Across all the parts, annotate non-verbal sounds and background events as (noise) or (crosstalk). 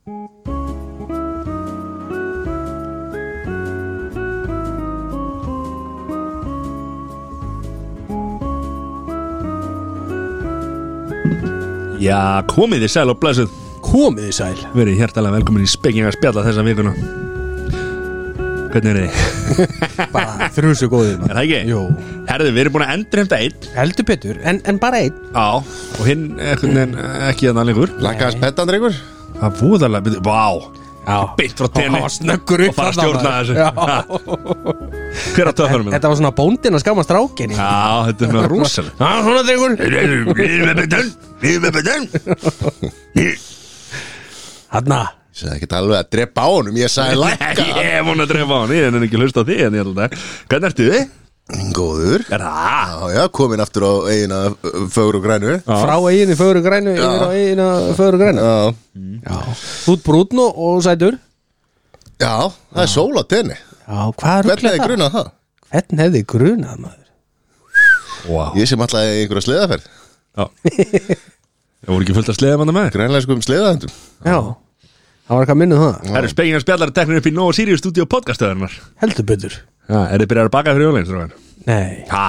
Já, komið þið sæl og blessuð. Komið þið sæl. Verið hjertalega velkomin í spekinga spjalla þessa vikuna. Hvernig er þið? (laughs) Bara þrjusu góðið Er það ekki? Jú. Herðu, við erum búin að endur hefnda einn. Heldur betur, en, en bara einn. Já, og hinn veginn ekki að lengur. Lakka hans pettan, drengur Það er byrju, vá. Beint frá tenni. Hann snöggur upp Og fara að stjórna þessu. Já. Hver á töðanum minna? Þetta var svona bóndin að skama strákinni Já, þetta er með rúsal Já, svona drengur. Við erum með betan Við erum með betan Hanna Ég sagði ekki alveg að drepa á honum Ég sagði lakka. Ég er búin að drefa á hann Ég er ekki að hlusta á því en ég held að Hvernig ertu þið? Góður. Er það? Já, já, komin aftur á eigina fögur og grænu Frá eiginu fögru grænu Yfir á eiginu fögru grænu. Já, Já. Þú ert brúnn og, og sætur. Já, það er sól á tenni. Já, hvað er Hvernig hefði grunað það? Hvernig hefði grunað maður? Wow Ég sem alltaf í einhverja sleðaferð Já. Það voru ekki fullt að sleða manna með Grænleinskum sleðahendum Já. Það var eitthvað minnið það. Það eru spekingar spjallar teknir upp í Nóa Sirius Studio podcastöðunar Heldur betur Já, er þið byrjar að baka fyrir jólinn, strákar? Nei. Ha?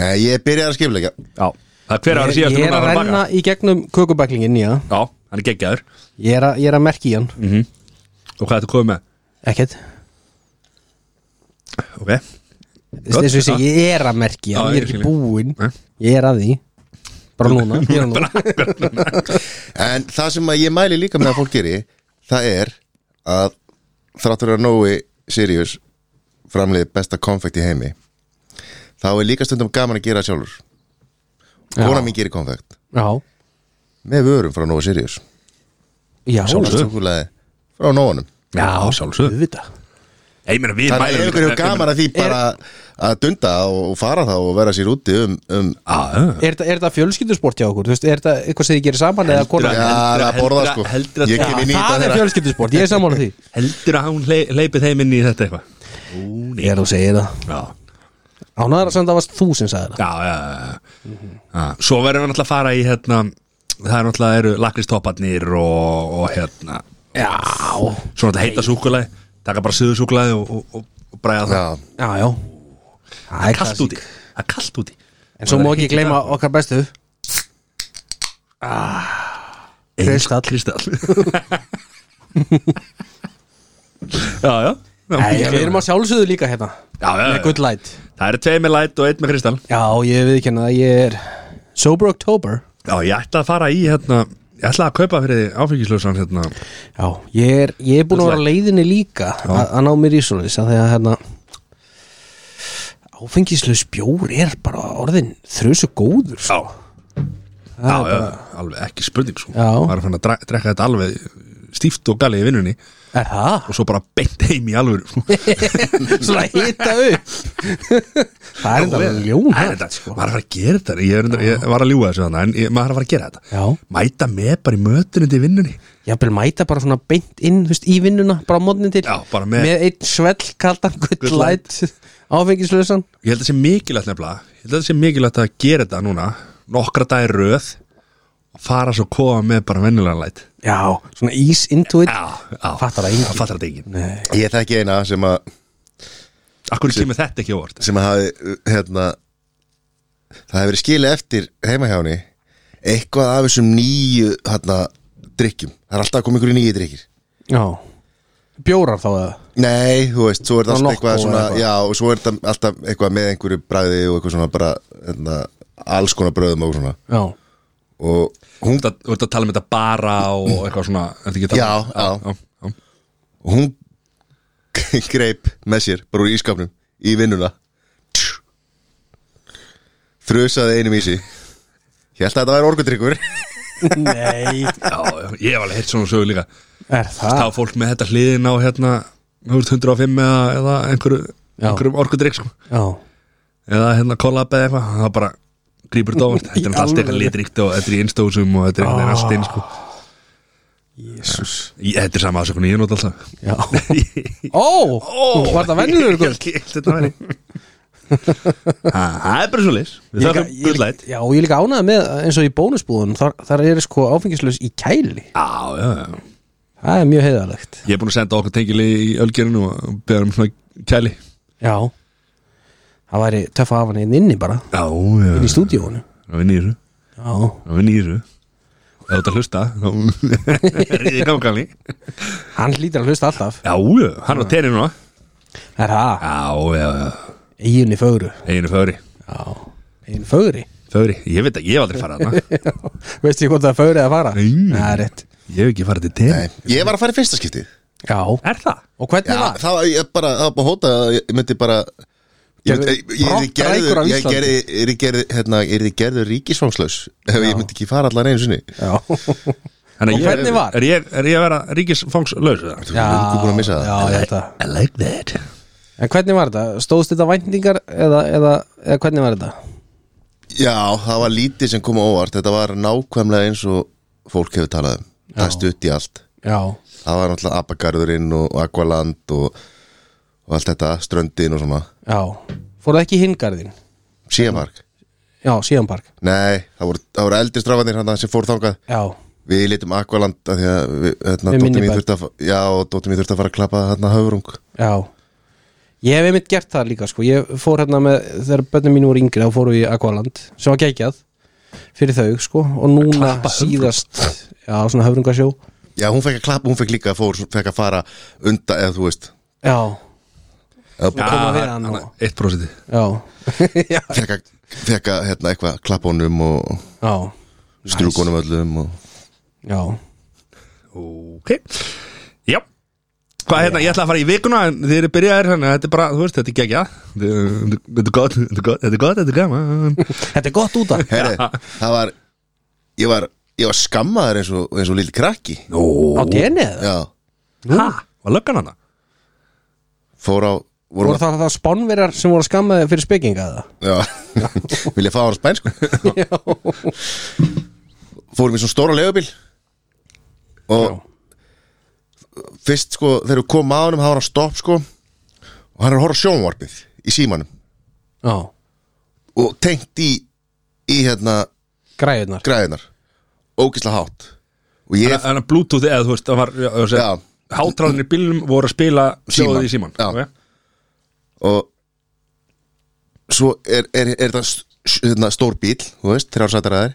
Nei, Ég byrjaði að skipleika Já. Það er hver ára Ég, síðast ég er að renna í gegnum kökubæklingin, já. Já, hann er geggjaður. Ég er að, ég er að merki í hann. Og hvað ertu komið með? Ekkert. Ok. Þess að ég segi, ég er að merki í hann Ég er ekki búinn. Ég er að því. Bara núna, (laughs) er núna. En það sem að ég mæli líka með að fólk geri Það er að Þráttur að Nói Sirius Framliði besta konfekt í heimi. Þá er líka stundum gaman að gera það sjálfur. Já. Kona mín gerir konfekt. Já, Með vörum frá Nói Sirius. Já. Súkulega frá Nóanum Já, sjálfsög Auðvitað. Ég meina við Þannig að ef ykkur hefur gaman að því bara að dunda og fara þá og vera sér úti um, um Er þetta- er þetta fjölskyldusport hjá okkur? Þú veist, er þetta eitthvað sem þið gerir saman eða Heldur konan? Já, heldur- það er að borða heldur- sko Ég kem í það þetta er þeirra fjölskyldusport, ég er sammála því. Heldur að hún hleypið þeim inn í þetta eitthvað? Ég er að segja það. Já. Ánæður að það varst þú sem sagði það. Já, já, já, já. Svo verðum við náttúrulega að fara í hérna Það er náttúrulega eru lakristopparnir og, og hérna Já, Svo náttúrulega heita súkulæði Taka bara suðu súkulæði og, og, og, bræða það. Já, já, já. Það er kallt úti. Það er kallt úti. En svo má ekki gleyma okkar bestu. Kristall. Kristall. (laughs) Já, já Nei, við erum að sjálfsögðu líka hérna. Já, já, Með já. good light. Það eru tvei með light og einn með kristall Já, ég við ekki að ég er Sober October. Já, ég ætla að fara í hérna Ég ætla að kaupa fyrir því áfengislausan hérna. Já, ég er, ég er búin að vera á leiðinni líka að að ná mér í svona þess að að hérna áfengislaus bjór er bara orðin þrjusu góður Já, sko. já, já, alveg ekki spurning sko. Já. Er að fann að dre- drekka þetta alveg stíft og galið í vinnunni. Það? og svo bara beint heim í alvöru. (laughs) Svona hita upp. (laughs) Það er enda ljón Það er þetta, sko. Maður er að fara að gera þetta. Ég, er, enda- ég var að ljúga þessu þannig En ég, maður er að fara að gera þetta. Já. Mæta með bara í mötunni til vinnunni. Jafnvel mæta bara svona beint inn þú veist, í vinnuna, bara á mótnin til. Já, bara með- einn svell kaldan light áfengislausan. Ég held að það sé mikilvægt nefnilega Ég held að það sé mikilvægt að gera þetta núna. Nokkra dagir röð fara svo að koma með bara vennilega læt Já, svona ease into it. Já Fattar það enginn. Það fattar það enginn. Nei. ég þekki eina sem að Akkur kemur þetta ekki á vort sem að hafi hérna það hefur verið skilið eftir heima hjá henni eitthvað af þessum nýju hérna drikkjum það er alltaf koma ykkur í nýju drikkir Já. Bjórar þá eða? Nei, þú veist, svo er þetta Svona alltaf eitthvað Nocco svona, eða eitthvað. já, og svo er þetta alltaf eitthvað með einhverju bræði og eitthvað svona bara, hérna, alls konar bröðum og svona, Já og hún, Þú ert að- tala um þetta bara og eitthvað svona Já, um- já. já, já. og hún (laughs) greip með sér, bara úr ískapnum í vinnuna. Þrjusaði einum í sig. Ég held að þetta væri orkudrykkur. Nei. (laughs) Já, já, ég hef alveg heitt svona sögu líka. Er Það? Var fólk með þetta hliðin á hérna þú veist, 105 eða, eða einhverju einhverjum orkudrykk sko. Já. Eða hérna kollab eða eitthvað. Það bara grípur þetta óvart þetta er Í allt eitthvað litríkt og þetta er í einstóðsum og þetta er einhvern veginn allt inn sko. Jésús þetta er sama ásökun ég er nátt alltaf. Já. (laughs) Ó Var það vennilegur held- ég held þetta Ha, það er bara svo leys við þarfum líka- gullæt Já, og ég líka ánægð með eins og í bónusbúðunum þar, þar er sko áfengislaus í kæli. Já, já, já. Það er mjög heiðalegt Ég er búin að senda okkur tengili í ölgerinu og beða um svona kæli. Já Það væri töff að hafa hann inn inni bara. Já, já Inn í stúdíónu Það vinn í þessu. Já. Það vinn í þessu. Ef að hlusta þá (laughs) Ríði gangali Hann hlýtur að hlusta alltaf. Já, já, hann er á tenni núna. Er það? Já, já, já. Eginni fögru. Eginu fögri Já. Eginni fögri Fögri, ég veit að ég hef aldrei farið hana (laughs) Veistu ég hvort það er fögri að fara? Nei. Það er rétt. Ég hef ekki farið til tenni Nei, ég var að fara í fyrsta skiptið. Já. Er það? Og hvernig Já, var? það var ég bara, það var bara að hóta að ég myndi bara Ég ég, ég, ég, gerði, er ég gerði, hérna, er ég gerður ríkisfangslaus? Ef ég myndi ekki fara allan einu sinni. Já. Þannig að hvernig var? Er ég, er ég að vera ríkisfangslaus? eða? Þú erum löngu búin að missa það. I like that. En hvernig var þetta? Stóðst þetta væntingar eða, eða, eða hvernig var þetta? Já, það var lítið sem kom á óvart. Þetta var nákvæmlega eins og fólk hefur talað um. Það er stutt í allt. Já. Það var náttúrulega Abagarðurinn og Aqualand og, og allt þetta, ströndin og svona Já. Fóruð ekki í hingarðin? Síðanpark Já, síðanpark Nei, það voru, það voru eldri stráfanir hann sem fór þangað. Já. Við litum Aqualand að því að við, hérna, Við mín bæ. þurfti að, Já, og dóttir mín þurfti að fara að klappa hérna höfrung. Já. Ég hef einmitt gert það líka sko. Ég fór hérna með Þegar börnum mínu voru yngri þá fóru við í Aqualand Sem var geggjað Fyrir þau sko. Og núna Klappa síðast Já, svona höfrungasjó. Já, hún fekk að klappa, hún fekk líka að fór, fekk að fara undan, eða þú veist. Já eða, koma við hann hann og- 1% Já Já. Fekk að, hérna, eitthvað klappa honum og Já. strjúk honum öllum og Já. Ok. Já. Hvað hérna, ég ætla að fara í vikuna en þið eru byrjaðir þannig að þetta er bara, þú veist, þetta er gegja Þetta er gott, þetta er gott, þetta er gaman. (laughs) Þetta er gott út af. Herri, það var Ég var, ég var skammaður eins og, eins og lille krakki. Ó, Á tenni eða? Já, hæ, var löggan hana? fór á Voru það það spánverjar sem voru að skammaði fyrir spekinga eða? Já, vil ég fá hann spænsku Já. Fórum í svona stóra legubil Og fyrst sko, þegar við komum að honum Það var hann stopp sko. Og hann er að horfa á sjónvarpið í símanum. Já. Og tengt í Í hérna Græðunar græðinar Ógislega hátt. Og ég, Þannig að Bluetooth eða þú veist, það var já, Hátráðinni í bílnum voru að spila sjóðið í síman Já. Og svo er, er, er s- hérna, stór bíl, þú veist, þrjár sættar að þær.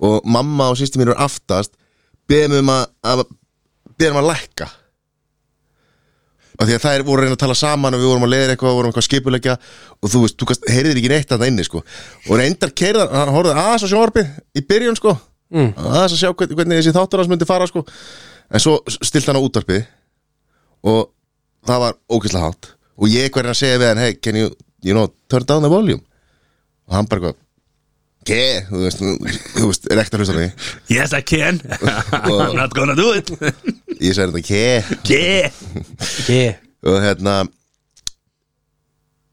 Og mamma og sýsti mín er aftast beðum um að, að beðum að lækka. Af því að þær voru að reyna að tala saman og við vorum að leiða eitthvað, vorum eitthvað að skipulegja og þú veist, þú kannst, heyriðir ekki neitt að það inni sko. og reyndar keirðar, hann horfði aðeins á sjónvarpið í byrjun sko. Mm. aðeins að sjá hvernig, hvernig þessi þáttur hans myndi fara sko. En svo stilt hann á útvarpið. Og það var ógeðslega hátt og ég er að segja við hann hey, can you, you know, turn down the volume? Og hann bara eitthvað ke, þú veist, þú veist, er ekkert að hlusta mig. Yes I can, (laughs) I'm not gonna do it. Ég segir þetta ke Yeah Ekki og hérna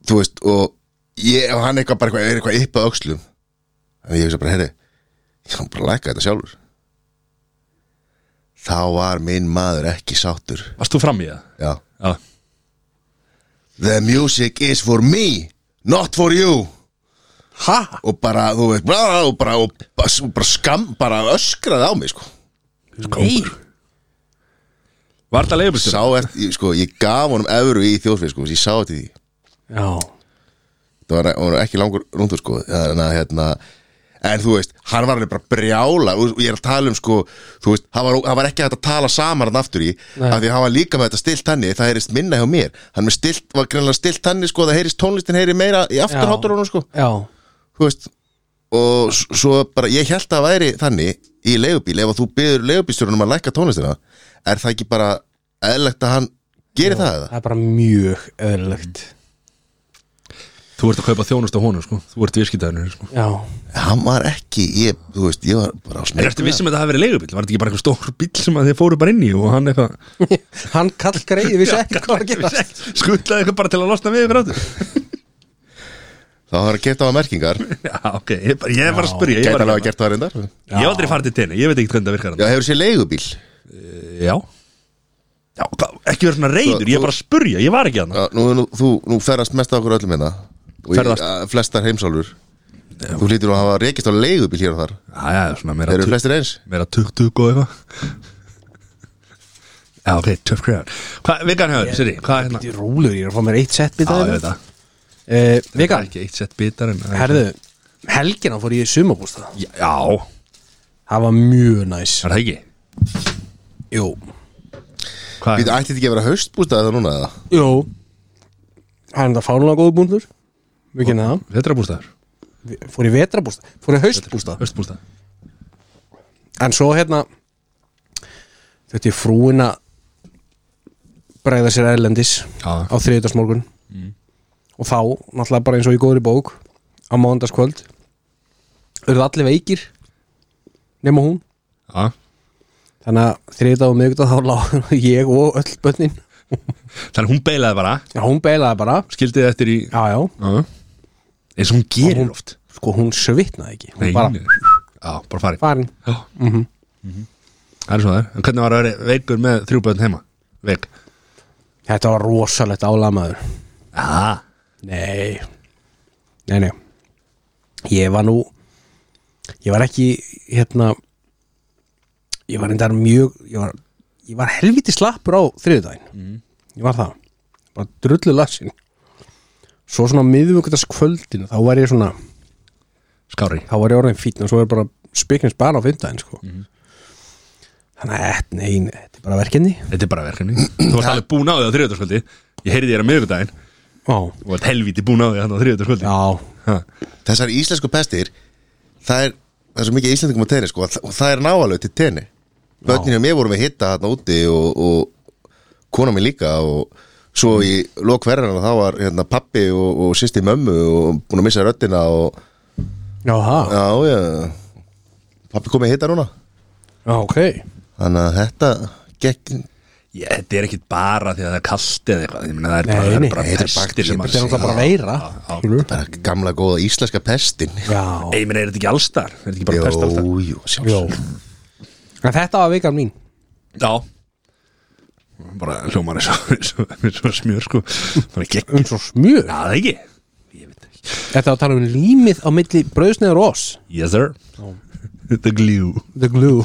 þú veist, og ég og hann eitthvað bara eitthvað, er eitthvað upp að öxlum. En ég hugsa bara, herri ég hann bara að lækka þetta sjálfur. Þá var minn maður ekki sáttur. Varst þú fram í það? já. Já The music is for me Not for you. Ha? Og bara, þú veist bla, Og bara, og bara, og bara skam Bara öskraði á mig, sko. Nei. Var þetta leigubistur? Sá eftir, sko, ég gaf honum Evru í þjóðfrið, sko, ég sá eftir því. Já. Það var, var ekki langur rúndur, sko Þannig að, hérna En þú veist, hann var alveg bara brjála. Og ég er að tala um sko, veist, hann var, hann var ekki hægt að tala saman hann aftur í, Nei. af því hann var líka með þetta stilt hanni, það heyrist minna hjá mér. Hann stilt, var greinlega stilt hanni sko, það heyrist tónlistin heyri meira í afturhátturunum sko. Já. Veist og svo bara, ég held að það væri þannig í leigubíl, ef þú byður leigubílstjórunum að lækka tónlistina, er það ekki bara eðlilegt að hann geri það eða? Það er bara mjög eðlilegt Þú ert að kaupa þjónust á honum sko. Þú ert viðskiptaðinu sko. Já. Hann var ekki, ég, þú veist, ég var bara á En smeg ertu vissum að þetta hafi verið leigubíl? Var þetta ekki bara eitthvað stór bíl sem að þið fóru bara inn í og hann eitthvað (laughs) Hann kall greiði, vissi ekki hvað var að gera Skuttlaði eitthvað bara til að losna við ykkur áttur (laughs) þá var að geta á merkingar. (laughs) Já, ok, ég, er bara- ég er bara að spyrja var alveg að geta það reyndar. Ég hef aldrei farið til tenni, ég veit ekki hvernig það virkar já, hann hefur sér leigubíl Já. Já, hvað, ekki verið svona reyður, ég er bara að spyrja, ég var ekki hann já, nú, nú, þú, nú ferðast mest á okkur öllum hérna Ferðast. að, flestar heimsálfur. Þú hlýtur að hafa rekist á leigubíl hér og þar. Já, já, svona meira, þeir eru flestir eins? meira tuk-tuk og eitthvað. Já, ok, tough crowd Hvað, vegan hefur, Siri, hvað er hérna? Þetta er rólegur, ég er að fá mér eitt sett Já, ég veit það. Uh, Það er Vegan, ekki eitt sett bitar en herðu Helgina fór ég í sumabústa Já, já, Það var mjög næs. Er það ekki? Jú. Hvað Býtu, ætti þetta ekki að vera haustbústað eða núna eða? Jú. Það er enda fánulega góðu búndur Við kynna það. Vetrabústaður, Fór í vetrabústa Fór í haustbústa höstbústað En svo hérna Þetta er frúin að Bræða sér erlendis Já. Á þriðdagsmorgun Og þá, náttúrulega bara eins og í góðri bók Á mándaskvöld Urðu allir veikir Nema hún. Já, Þannig að þriðdag og miðgdag þá lág (laughs) ég og öll bönnin þannig hún beilaði bara? Já, hún beilaði bara. Skildið eftir í Já, já, Já Eins og hún gerir hún- oft. sko hún svitnaði ekki. Hún Nei, bara. Já, bara farið farin. Já. Það er svo það er. En hvernig var að vera veikur með þrjú börn heima? Veik. Þetta var rosalegt álamaður Já Nei. Nei, nei. Ég var nú Ég var ekki hérna Ég var endar mjög Ég var, ég var helviti slappur á þriðudaginn Ég var það. Bara drullu lassin Svo svona miðvöggjast kvöldinu Þá var ég svona Skári Þá var ég orðin fítn Og svo er bara spiknins bara á fimmdaginn sko. Þannig að nei, nei, þetta er bara verkefni. Þetta er bara verkefni. Þú varst alveg búin á því á þriðutaskvöldi Ég heyrði þér að miðvikudaginn. Já, Þú varst helvíti búin á því á þriðutaskvöldi já, Þessar íslensku pestir Það er, það er svo mikið íslendingum á tenni sko, og það er náalög til tenni. Bönninu og mér vorum við hitta þarna úti og, og kona mér líka og svo í lok verðan þá var hérna, pappi og, og sýsti mömmu og búin að missa röddina og já, það já, já pappi komið hitta núna. Já, ok. Þannig að þetta gekk Ég, þetta er ekkit bara því að það er kalt eða eitthvað. Ég meina það er Nei, bara, það nei, er bara þetta er bakteríur, sem að Þetta er náttúrulega bara veira skilurðu. bara gamla góða íslenska pestin. Já, Nei, ég meina er þetta ekki allstar? Er þetta ekki bara pest allstar? Jú, jú, já sjálfsög En þetta var vikan mín. Já Bara hljómar eins og- eins og eins og smjör sko. Smjör? Já, það ekki. Ég veit ekki. Þetta að tala um límið á milli brauðsneður og oss? Yes sir. The glue. The glue.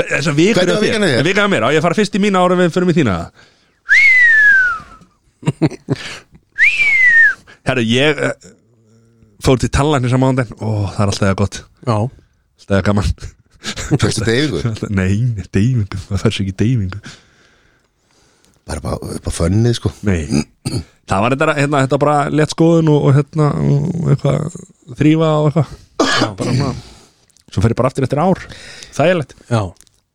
Hvernig var vikan hjá þér? Vikan að mér, á ég að fara fyrst í mína ára við fyrir mig þína. (laughs) Herru, ég uh, fór til tallarnir saman ándin Ó, það er alltaf eða gott. Já. Alltaf eða gaman Fyrstu deyfingu (laughs) Nei, nei, deyfingu, það fær sér ekki deyfingu bara bara upp á fönnið sko. Nei. Það var þetta, hérna, þetta bara létt skoðun og, og hérna, og eitthvað þrýfa og eitthvað. Bara svona Svo fer ég bara aftur eftir ár. Þægilegt. Já.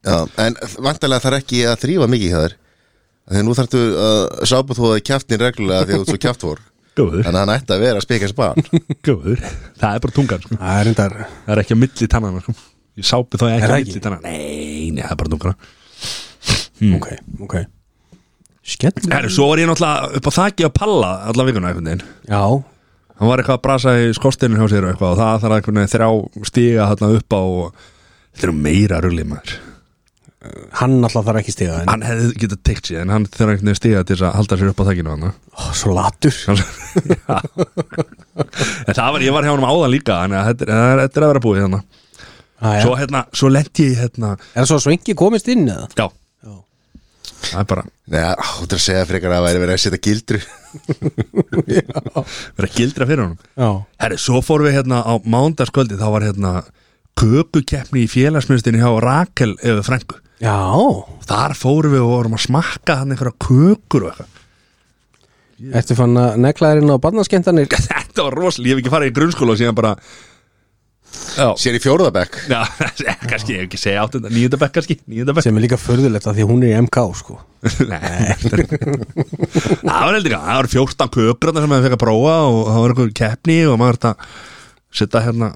Já, en vantarlega þarf ekki að þrýfa mikið hjá þér. Þegar nú þarftu að sápa þú að kjaftin reglulega því að þú svo kjaftvor Góður, Þannig að hann ætti að vera að spika span (laughs) góður. Það er bara tungan, sko. Það er Það er ekki á milli tannana, sko Ég sápi þá ekki ekki? tannana Nei, nei, það er bara tungana Ok, ok. Skell Herru, svo var ég náttúrulega upp á þaki að palla alla vikuna einhvern veginn. Já. Hann var eitthvað að brasa í skorstinu hjá sér og eitthvað og það þarf einhvern veginn þrjá stiga þarna upp á og þetta er meira ruglið maður. Hann alltaf þarf ekki stiga en Hann hefði getað teikt sér en hann þarf einhvern veginn stiga til að halda sér upp á þakinu hann Ó, Svo latur. (laughs) En það var, ég var hjá hann áðan líka þannig að þetta er, þetta er að vera búið hérna ah, Svo hérna, svo lendi ég hérna Er það svo að svengi komist inn eða? Já, Já. Það er bara Nei, þú ert að segja frekar að það væri verið að setja gildru. (laughs) Vera að gildra fyrir honum. Já. Herri, svo fórum við hérna á mándaskvöldi þá var hérna kökukeppni í félagsmyndstinni hjá Rakel eða Frængu Já. Þar fórum við og vorum að smakka hann einhverja kökur og eitthvað. Ertu fann að neklaðirinn á barnaskemmtanir? (laughs) Þetta var rosalega, ég hef ekki farið í grunnskóla og síðan bara Sér í fjórðabekk já (laughs) kannski, ég hef ekki segja áttunda, níunda bekk kannski, níunda bekk. Sem er líka förðulegt að því að hún er í MK sko. (laughs) Nei, er- það var heldur það var 14 kökur þarna sem maður fekk að prófa og það var einhver keppni og maður þetta setja hérna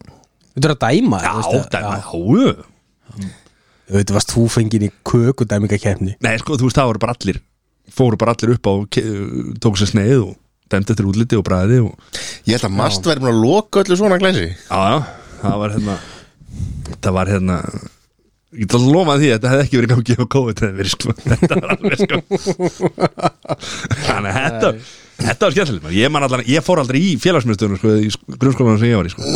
Þetta er að dæma Já, þú veist, dæma, já. já Þetta varst þú fengin í kökudæmingakefni Nei, sko, þú veist, það voru bara allir fóru bara allir upp á og ke- tók sér sneið og dæmdi eftir útliti og bræði og Ég held að mast væri búin að loka öllu svona glænsi Já, já, það var hérna Það var hérna Ég get að lofa því að þetta hefði ekki verið gangi á COVID verið sko. (laughs) Þetta var alveg sko. Þannig að þetta Þetta var skemmtilegt maður. ég, man allan, ég fór aldrei í félagsmyndstöðunum sko, í grunnskólanum sem ég var í sko.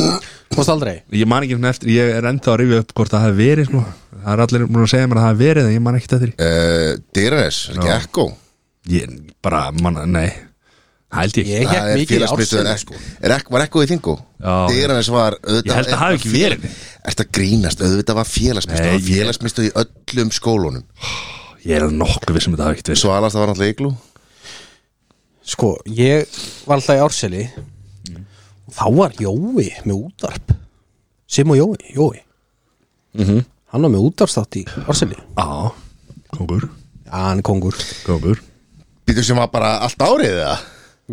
Fórst aldrei? Ég man ekki eftir, ég er enda að rifja upp hvort það hefði verið sko. Það er allir múin að segja mér að það hefði verið en ég man ekki eftir uh, Dyranes, er ekki ekko? Ég bara, man, nei Held ég, Ég ekki Það er Er ekko, Var ekko í þingu? Ég held að hafi ekki verið. Er þetta grínast, auðvitað var ég- Félagsmiðstöð í öllum skólunum. Ég er nokkuð vissum að það hafi ekkert verið. Svo alast það var náttúrulega iglu Sko, ég var alltaf í Árseli. Og þá var Jói með útvarp. Sim og Jói, Jói. Hann var með útvarpstátt í Árseli. Já, kongur, Já, hann er kongur. Kongur. Býtur sem var bara allt árið eða?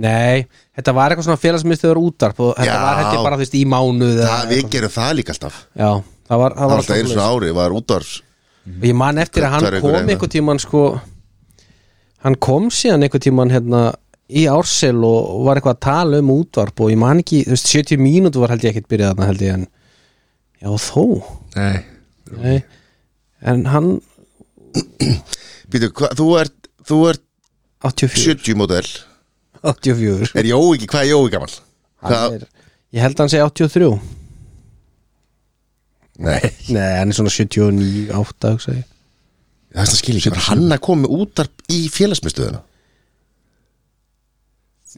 Nei, þetta var eitthvað svona félagsmyndstöður útvarp og þetta Já. var þetta bara þú veist í mánuð eða Það, við eitthvað. gerum það líka alltaf. Já, það var, það var alltaf einu svona ári, var útvars Og ég man eftir að hann Tvær vikur kom eða einhvern tímann sko Hann kom síðan einhvern tímann hérna í Ársel og var eitthvað að tala um útvarp og ég man ekki, þú veist, 70 mínútur var held ég ekkert byrjað þarna held ég en Já, þó. Nei, Nei. En hann Býtur, hva, þú ert, þú ert 84 70 mótel 84 Er Jói ekki, hvað er Jói gammal? Hann er, Ég held að hann segi 83 nei, Nei, hann er svona 79, 8 hugsa ég. Það er það skil ekki. Var hann að koma útarp í félagsmiðstöðuna?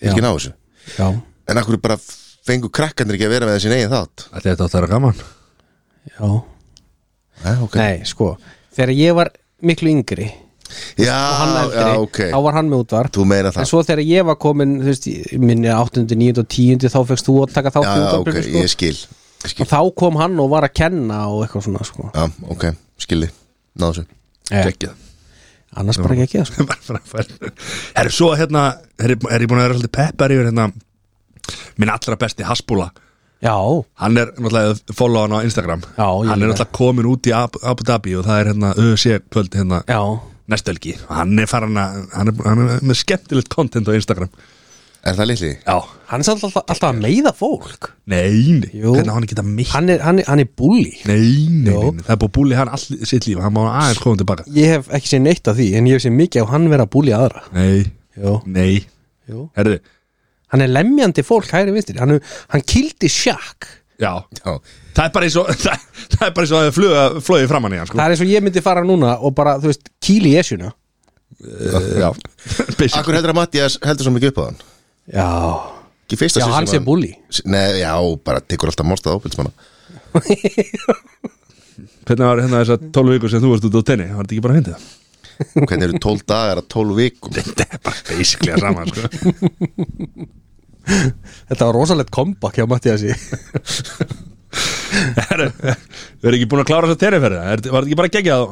Já. Ekki ná þessu? Já, En akkur bara fengu krakkandir ekki að vera með þessi eigin þátt? Þetta átt að vera gaman. Já. Nei, ok. Nei, sko, þegar ég var miklu yngri Já, eldri, já, ok. Þá var hann með útvarp En svo þegar ég var komin, veist, minni 8. 9. og 10. þá fegst þú að taka þátt Já, ok, sko. ég skil skil. Og þá kom hann og var að kenna og eitthvað svona, sko. Já, ok, skildi Náðu ja. Gekkið Annars bara ekki ekki, sko. (laughs) Herri, svo hérna er, er ég búin að vera svolítið peppar yfir hérna minn allra besti Hasbúla Já, hann er náttúrulega follow hann á Instagram. Já, hann er náttúrulega komin út í Abu Dhabi og það er hérna ÖC kvöld hérna. Já næstelgi og hann er farin að hann er, hann er með skemmtilegt content á Instagram. Er það litli? já, Hann er samt alltaf, alltaf að meiða fólk. Nei, nei. Jú. hvernig á hann það mitt Hann er, hann er, hann er bully. Nei, nei, Jú. nei, það er búið að búli hann all sitt líf. Hann má aðeins koma tilbaka. Ég hef ekki séð neitt af því En ég hef séð mikið á hann vera að bully aðra. Nei, Jú, nei, jú. Herði Hann er lemjandi fólk hægri vinstri. Hann, hann kildi sjakk já, Já, það er bara eins og (laughs) það, það er bara eins og að fluga flóið framann í hann sko. Það er eins og ég myndi fara núna og bara, þú veist, kýli í esjuna. Já, (laughs) basically. Akkur heldur að Mattias heldur svo mikið upp á hann? Já, Ekki fyrsta já hann sé bully. Nei, já, bara tekur alltaf mórstað ábyrgsmanna (laughs) hvernig var hérna þessar 12 vikur sem þú varst út á tenni? Var þetta ekki bara að hindi það? Hvernig eru 12 dagar að 12 vikum? Þetta er bara basically að saman sko. Þetta var rosalegt comeback hjá Mattiasi. (laughs) Við erum ekki búin að klára þess að tenniferði Var þetta ekki bara geggjað?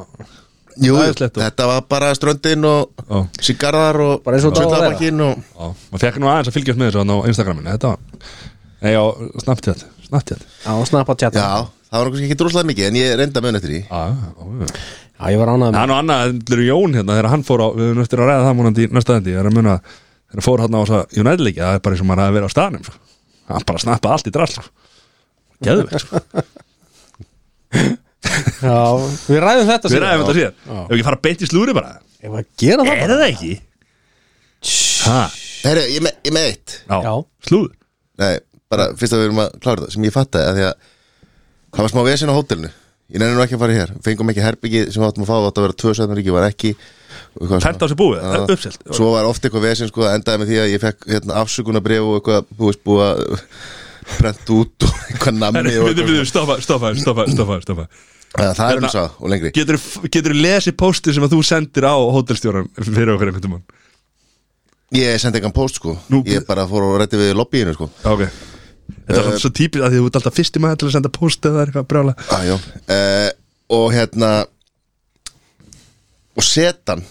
Jú, þetta var bara ströndin og Já. sigarðar og Bara eins og þetta á að vera. sullabakkin og Já, maður fekk nú aðeins að fylgjast með þessu þarna á Instagraminu. Þetta var Nei, á Snapchat Snapchat. Já, snappa tjata Já, það var kannski ekki droslega mikið en ég reynda mun eftir því. Já, já, já. Já, ég var ánægð með Hann og annað, þetta er Jón hérna Þegar hann fór á, við höfum eftir að ræða það múnandi í næsta endi Það er að muna Þegar fór hann á þess að United leiki Það er bara eins og maður að vera á staðnum sko. Hann bara snappaði allt í drall sko. Geðvegt sko. (laughs) Já, við ræðum þetta Við ræðum þetta síðan. Ef ekki fara beint í slúri bara Ef að gera það Er bara það ekki? Ha, Herru, ég, me, ég með eitt já, Já. slúður Nei, bara fyrst að við erum að klára þetta sem ég fattaði að því að það var smá vesinn á hótelinu Ég nefnir nú ekki að fara hér Fengum ekki herbyggi sem við áttum að fá Þetta að vera tvö sæðnaríki, var ekki og eitthvað Pent á sig búið, Já. uppselt. Svo var oft eitthvað vesinn sko að endaði með því að ég fekk hérna, afsökunarbref og eitthvað veist búið að prent út og (laughs) eitthvað við, stoppa, stoppa, stoppa, stoppa, Ja, Það er Hérna- um sá og lengri. Getur þú lesið póstið sem að þú sendir á hótelstjóran fyrir okkur einhvern tímann? Ég sendi eitthvað post sko. Nú- Ég bara fór og rætti við lobbyinu sko. Ok. Þetta er uh, svo típist að því þú ert alltaf fyrsti maður til að senda póst eða eitthvað brjála. Ah, uh, Og hérna Og setan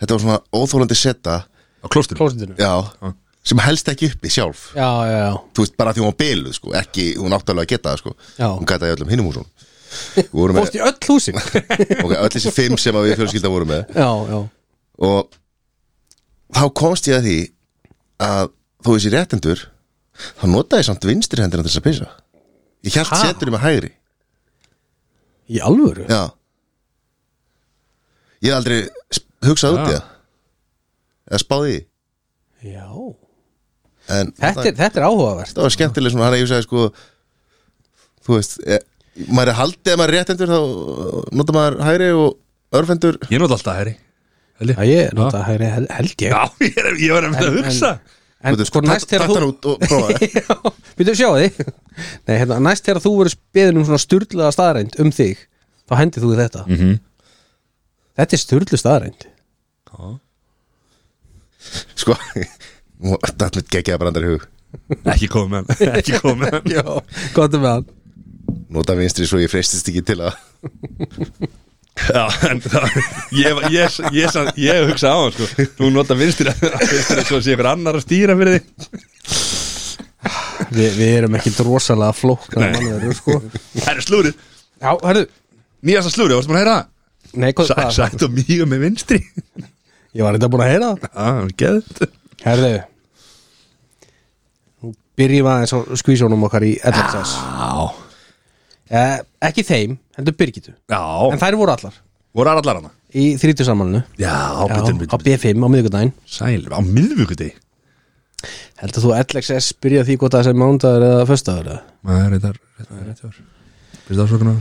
Þetta var svona óþólandi seta á klóstinu Já. Sem helst ekki uppi sjálf. Já, já, já. Þú veist bara því hún var byluð sko. Ekki, hún átti alveg að geta það sko. Hún í öllum hinnum húsum. Við vorum með Fórst í öll húsin? (laughs) Ok, öll þessi fimm sem að við fjölskylda vorum með. Já, já. Og þá komst ég að því að þó þessi réttendur þá notaði ég samt vinstri hendina til þess að pissa. Ég Ha? setur með hægri. Í alvöru? Já. Ég hef aldrei hugsað út í það? Eða spáði í. Já. En Þetta er, þetta er áhugavert. Það var skemmtileg svona, hann að ég sagði sko Þú veist, e, maður er haldið ef maður er réttendur þá nota maður hægri og örfendur. Ég nota alltaf hæri Já, ég nota hægri hel- held ég. Já, (laughs) ég er, ég var að En- hugsa. En Þú veist, sko næst takt- þegar þú út og prófa það. (laughs) Já, Við þú sjá Nei, hérna, næst þegar þú verður beðin um svona styrlaða staðrænd um þig þá hendið þú í þetta. Mm -hmm. Þetta er styrlu staðrænd Sko, þetta er geggjaða brandar í hug. Ekki komið með hann Ekki komið með hann. (laughs) Já, gott um með hann. Nota vinstri svo ég freistist ekki til að Já, en það Ég, ég, ég, ég, hugsa á hann sko. Þú nota vinstri svo sé ykkur annar að stýra fyrir þig. Vi, Við erum ekki drosalega mannverður sko. Það er slúrið Já, hörðu Nýjasta slúrið, varstu maður að heyra það? Nei? Sætt og mýga með vinstri. (laughs) Ég var eitthvað búin að heyra það. Er Herðu Nú byrjum aðeins á skvísónum okkar í Já. Eh, Ekki þeim, heldur Birgitu Já. En þær voru allar. Voru allar hana? í þrítusammalinu Já, Já, bitur, á bitur B5 á miðvikudaginn. Sæl, á miðvíkudegi Heldur þú LXS byrja því hvort það sem mándagur eða? Það er reyndar Rétt var Fyrst ásökunar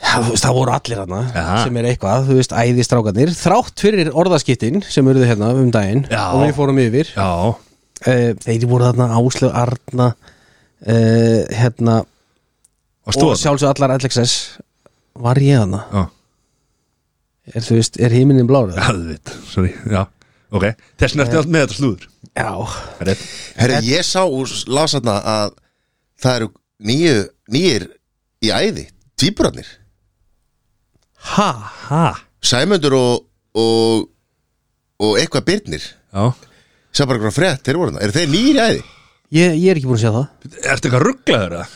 Já, þú veist, það voru allir Jaha. sem er eitthvað, þú veist, æði strákanir þrátt fyrir orðaskiptin sem eruðu hérna um daginn Já. og við fórum yfir Já. uh, þeir voru þarna Áslöf Arna uh, hérna Og og sjálfsög allar LXS var ég Já. Er, þú veist, er himinin blár Já, (laughs) þú veit Sorry Já. Ok Þessin ertu allt með þetta slúður. Já, er Herri, ég sá úr lásaðna að það eru nýju, nýjir í æði, tvíburarnir ha Ha Sæmundur og, og og eitthvað byrnir Já Sá bara eitthvað frétt, þeir voru þarna Eru þeir nýjir í æði? ég, ég er ekki búin að sjá það Ertu eitthvað rugglaður eða?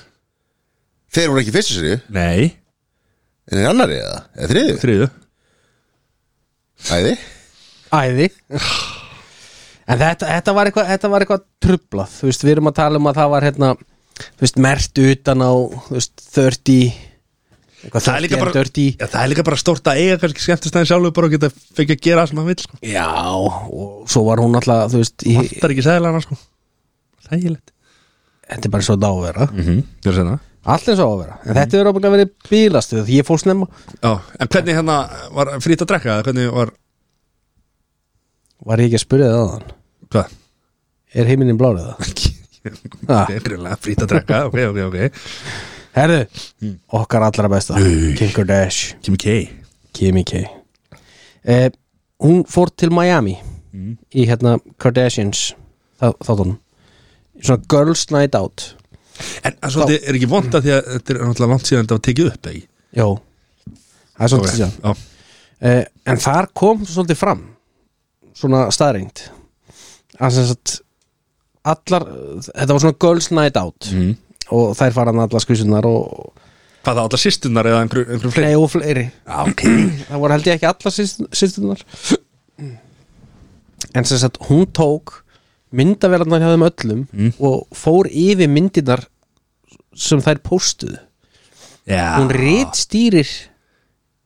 Þeir voru ekki fyrstu serju Nei En er annari eða? Eða þriðu? Þriðu Æði? Æði En þetta, þetta var eitthvað þetta var eitthvað trublað, þú veist, við erum að tala um að það var hérna, þú veist, mert utan á, þú veist, 30 eitthvað Það er líka 30 bara Já, það er líka bara stórt að eiga kannski skemmtistæðin sjálfur bara og geta fengið að gera það sem hann vil sko. Já, og svo var hún alltaf, þú veist, í, Það er ekki sæðilega sko Þægilegt þetta er bara svo það á að vera mm -hmm. Ég er að segja það Allt eins og á að vera, en þetta er ábygglega verið bílastuð því ég fór snemma, Já, en hvernig hérna var frýtt að drekka eða hvernig var var ég ekki að spyrja það aðan Hvað? Er heiminin blárið það? (laughs) Það er greinlega frýtt að drekka Ok, ok, ok Herðu, okkar allra besta Kim Kardashian. Kimi K. Kimi K. Eh, Hún fór til Miami í hérna Kardashians þá- þáttunum. Svona Girls Night Out. En en svo þetta er ekki vond að því að þetta er náttúrulega langt síðan þetta var tekið upp ekki? Jó, það er svolítið okay. Já, eh, En þar kom svolítið fram svona staðreind að sem sagt allar, þetta var svona Girls Night Out. Mhm. Og þær fara hann allar skvísunar og Hvað það allar sýstunar eða einhverjum einhver fleiri? Nei, og fleiri. Já, ok. (clears throat) Það voru held ég ekki allar sýstunar (clears throat) en sem sagt hún tók myndavélarnar hjá þeim öllum Mm. og fór yfir myndirnar sem þær póstuðu. Já. Hún rítstýrir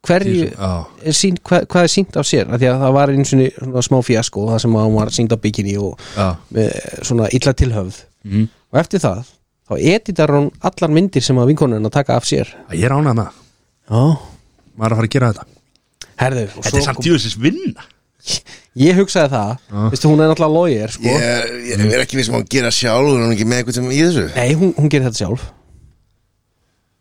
hverju Já, er sínt, hvað, hvað er sínt af sér því að það var eins og smá fjasko það sem að hún var sínt á bikini og já. með svona illa tilhöfð. Mm. og eftir það þá editar hún allar myndir sem að vinkonun að taka af sér. Ég er ánægð með það. Já, Maður er að fara að gera þetta. Herðu og Þetta er svo samt kom- djúðsins vinna. (laughs) Ég hugsaði það, veistu hún er náttúrulega lawyer sko. Ég, ég er ekki við sem að gera sjálf og hún er ekki með eitthvað sem í þessu. Nei, hún, hún gerir þetta sjálf.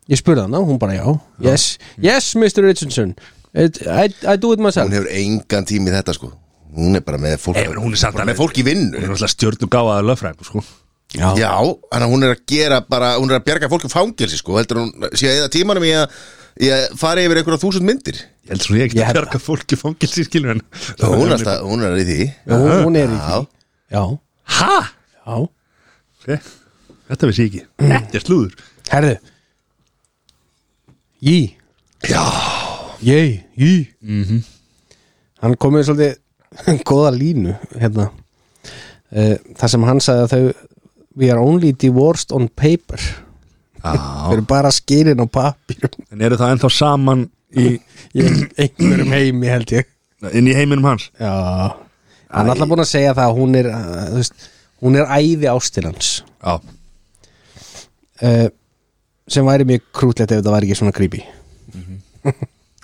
Ég spurði hana, hún bara já. Yes, yes Mr. Richardson. It, I, I do it myself. Hún hefur engan tími í þetta sko. Hún er bara með fólk, Nei, hún er samt bara alveg- með fólk í vinnu. Hún er náttúrulega stjórn og gáðaði löffræðing sko. Já, Já, að hún er að gera bara Hún er að bjarga fólk um fangelsi sko. Heldur hún sé að eða tímanum í að, í að fara yfir einhverja þúsund myndir? Ég held svo ég ekki Ég að held bjarga fólki fangilsi skilur en Og hún hún er í því. Hún, hún er í Já. því. Já, Ha? já. Okay. Þetta vissi ég ekki. Þetta er slúður. Herðu. Jí Já. Ég, jí -hmm. Hann kom með svolítið (laughs) góða línu hérna. Uh, Það sem hann sagði að þau We are only divorced on paper. Þau (laughs) eru bara skýrin á pappírum En eru það ennþá saman í, í einhverjum heimi held ég. Inn í heiminum hans? Já. Hann er alltaf búin að segja það að hún er uh, veist, hún er æði ástilans Já, uh, sem væri mjög krútlegt ef það væri ekki svona creepy.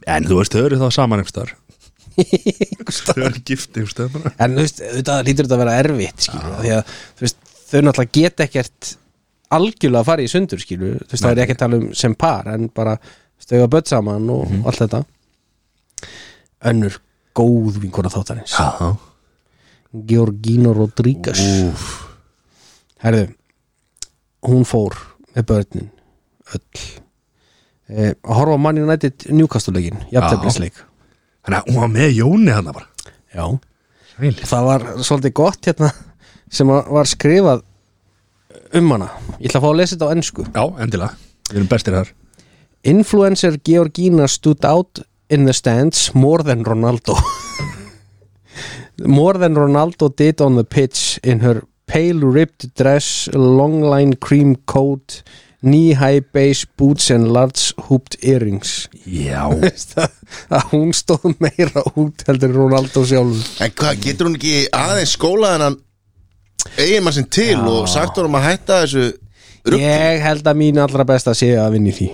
En þú veist, þau eru þá saman einhverstaðar (laughs) Þau eru gift einhverstaðar bara. En þú veist, þetta lítur þetta að vera erfitt skilur, því að þú veist, þau náttúrulega get ekkert algjörlega að fara í sundur skilur, þú veist, það er ekki að tala um sem par en bara hafa börn saman og allt þetta. Önnur góð vinkona þáttarins. Já, Georgina Rodríguez. Herðu, hún fór með börnin öll. Eh, að horfa á Man United Newcastle-leikin jafntefnisleik hún var með Jóni hann bara. Já, Sæl það var svolítið gott hérna sem að- var skrifað um hana. Ég ætla að fá að lesa þetta á ennsku Já, endilega, við erum bestir þar. Influencer Georgina stood out in the stands more than Ronaldo. More than Ronaldo did on the pitch in her pale ribbed dress long line cream coat knee high base boots and large hooped earrings. Já, (laughs) að hún stóð meira út heldur en Ronaldo sjálf En hvað, getur hún ekki aðeins skólað hennan eigin mann sinn til Já. og sagt hún um að hætta þessu rugg ég held að mín allra besta sé að vinna í því.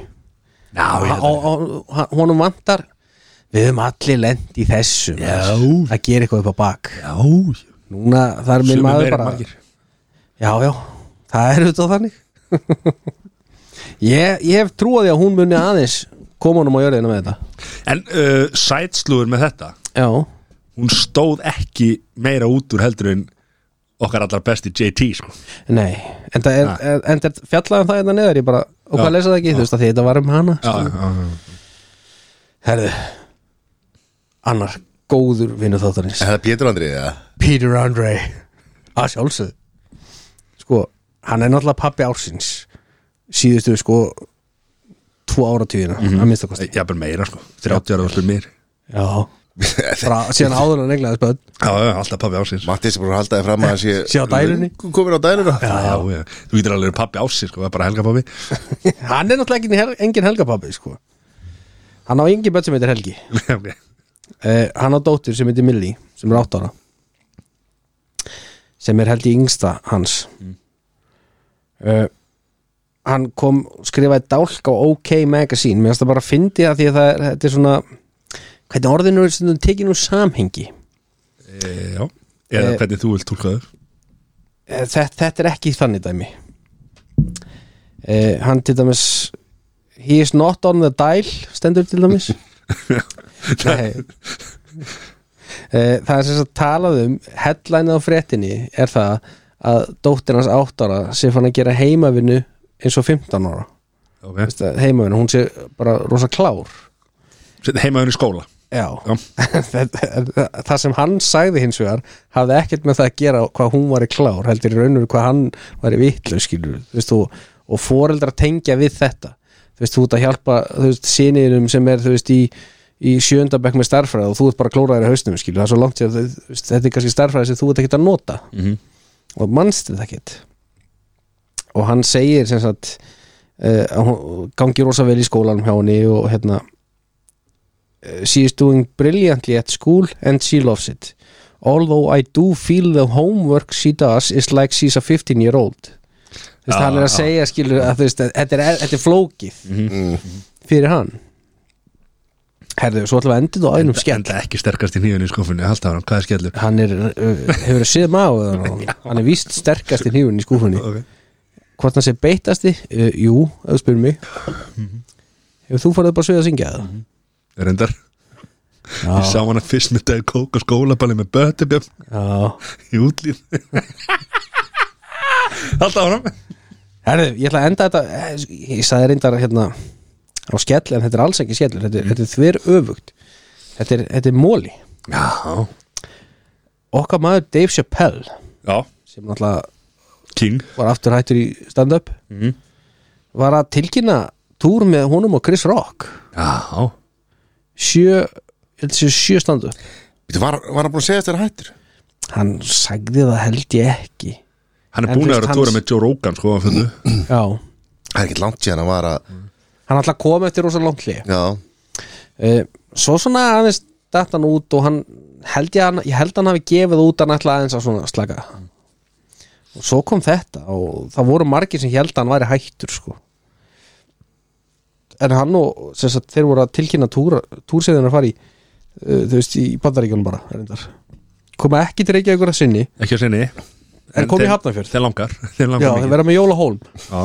Já, og, og, og honum vantar við höfum allir lent í þessu Já. að gera eitthvað upp á bak. Já, núna það er minn sumir maður meira en bara margir. já já, það er auðvitað þannig. (laughs) Ég, ég hef trúið að hún muni aðeins koma honum á jörðina með þetta. En uh, sætslúður með þetta? Já, Hún stóð ekki meira út úr heldur en okkar allar besti JT sko. nei en það er, er, en það fjallaði um það hérna neður ég bara, og hvað Já. lesa það ekki, þú veist að því þetta var um hana já, já, herðu annar góður vinnu þáttarins Er það Pétur Andri, eða? Peter Andre að sjálfsögðu. Sko, hann er náttúrulega pappi ársins. Síðustu sko tvo áratíðina, að minnsta kosti. Já, bara meira sko. 30 ára allir mér já, (laughs) Fra, síðan áður en eglaði spöld Já, já, alltaf pappi ásins Mattis er bara að halda þið fram að sé Sé á dælunni. Komin á dæluna. Já, já, já. Þú getur alveg pappi ásins sko, það er bara helga pappi (laughs) hann er náttúrulega engin, hel, engin helgapappi sko. hann á engin börn sem heitir Helgi. (laughs) Uh, hann á dóttur sem heitir Millie sem er 8 ára. Sem er Helgi yngsta hans. Uh, hann kom skrifaði dálk á OK Magazine. Mér finnst það bara að fyndi það því að það er, þetta er svona hvernig orðinu er stundum tekin úr samhengi? E, Já, eða Eh, hvernig þú vilt túlkaður Eh, þetta, þetta er ekki þannig dæmi. Hann til dæmis he is not on the dial stendur til dæmis. (laughs) Nei. Það er sem sagt talað um headline á fréttinni er það að dóttir hans átt ára sé fann að gera heimavinnu eins og 15 ára. Okay. Heimavinnu, hún sé bara rosa klár. Heimaður í skóla Já, (laughs) það, það sem hann sagði hins vegar hafði ekkert með það að gera hvað hún var í klár heldur í raunur hvað hann var í vitlu skilur, þú veist, og, og foreldra tengja við þetta, þú veist, þú ert að hjálpa þú veist, síniðinum sem er, þú veist, í í sjöndabæk með starfræði og þú ert bara klóraðir í haustum, skilur, það er svo langt sér þetta er kannski starfræði sem þú ert ekkert að nota. Mm -hmm. og mannst þetta ekkert. Og hann segir sem sagt uh, gangi rosa vel í skólanum hjá henni og hérna she is doing brilliantly at school and she loves it. Although I do feel the homework she does is like she's a 15 year old þú veist, hann er að já. segja skilur að þú veist, þetta er, þetta er flókið Mm. fyrir hann. Herðu, svo ætlum við að enda þetta á einum skell Enda ekki sterkast í nýjunni í skuffinni Halda hann, hvað er skellur? hann er, uh, hefur séð maður (laughs) hann? Er víst sterkast í hnífun í skúfunni Okay. hvort hann sé beitasti uh, jú, ef þú spyrir mig. Hefur þú farið bara að sögja að syngja það Reyndar. Já, Ég sá hana fyrst með dag kók og skólaballi með bötubjöf já. í útlýð (laughs) Halda áram herðu, ég ætla að enda þetta eh, ég sagði reyndar hérna á skell en þetta er alls ekki skellur þetta, þetta er þver öfugt þetta er, þetta er móli Já. Okkar maður Dave Chappelle Já, sem náttúrulega King. var aftur hættur í stand-up Mhm. var að tilkynna túr með honum og Chris Rock. Já sjö, ég held að sé sjö stand-up Veitu, Var, var hann búin að segja þér hættur? hann sagði það held ég ekki. Hann er En búin þú að veist, vera að tóra hans- með Joe Rogan sko að fullu (clears throat) já, Það er ekki langt síðan að vara hann alltaf kom eftir rosa langt hlið Já, uh, svo svona aðeins datt hann út og hann held ég, hann, ég held hann hafi gefið út hann ætla aðeins að svona slaka. Og svo kom þetta og það voru margir sem held að hann væri hættur sko en hann og sagt, þeir voru að tilkynna túr, túrseðin að fara í uh, þú veist í bandaríkjónum bara reyndar. koma ekki til Reykjavíkur að sinni ekki að sinni En kom í þeir- Hafnarfjörð. Þeir langar, (laughs) þeir já, langar þeir mikið verða með Jólahólm Já.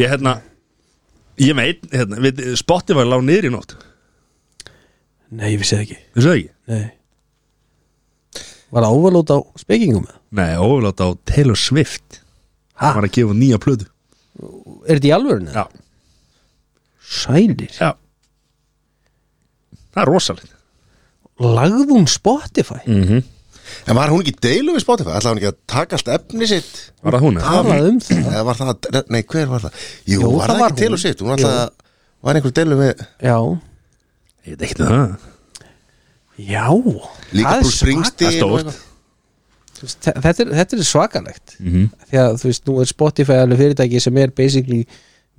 Ég hérna Ég veit, hérna, við, Spotify lág niður í nótt nei, ég vissi það ekki Vissu það ekki? nei. var það overlót á spekingum Nei, óvöld á Taylor Swift ha, Var að gefa nýja plödu er þetta í alvörinu? Já, sælir já Það er rosalegt lagði hún Spotify mm -hmm. en var hún ekki deilu við Spotify? Ætlaði hún ekki að taka allt efni sitt? Var það hún? eða? talaði um það Eða var það, nei, hver var það? Jú, Jú, var það það, var ekki og sitt? Hún ætlaði að, var einhver deilu við já, Ég veit ekki um það já Líka Bruce Springsteen Það er stórt. þetta er, þetta er svakalegt Mhm. því að þú veist, nú er Spotify alveg fyrirtæki sem er basically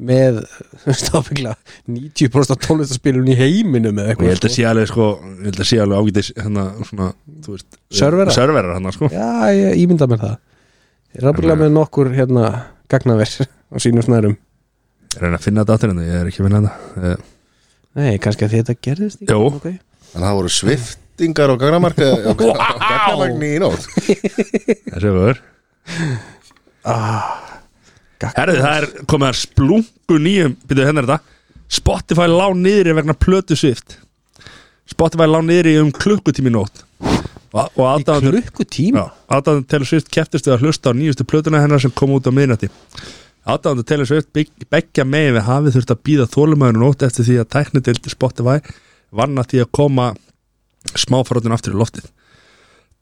með þú veist, ábyggla 90% af tónlistaspilun í heiminum eða Og ég held eitthvað að sé alveg sko Ég held að sé alveg ágætis hérna svona Þú veist Serverar? Serverar hann sko. Já, ég ímynda mér það. Ég er ábyggla með nokkur hérna gagnaver á sínum snærum. Ég reyna að finna þetta áttir en ég er ekki að finna þetta. Eh, nei, kannski að þetta gerðist ekki Jú. okay. Að það voru sviftingar og gagnamarka og (laughs) gagnamagni í nótt. (laughs) Þessi öfur Herði, það er komið að splungu nýjum hérna er þetta. Spotify lá niðri vegna plötu svift Spotify lá niðri um klukkutími nótt. Og, og klukkutíma? Aðdáðandur Taylor Swift keftist við að hlusta á nýjustu plötuna hennar sem kom út á miðnætti. Aðdáðandur Taylor Swift bygg- beggja megin við hafið þurft að býða þólumæður nótt eftir því að tæknidildi Spotify vann að því að koma smáfrótin aftur í loftið.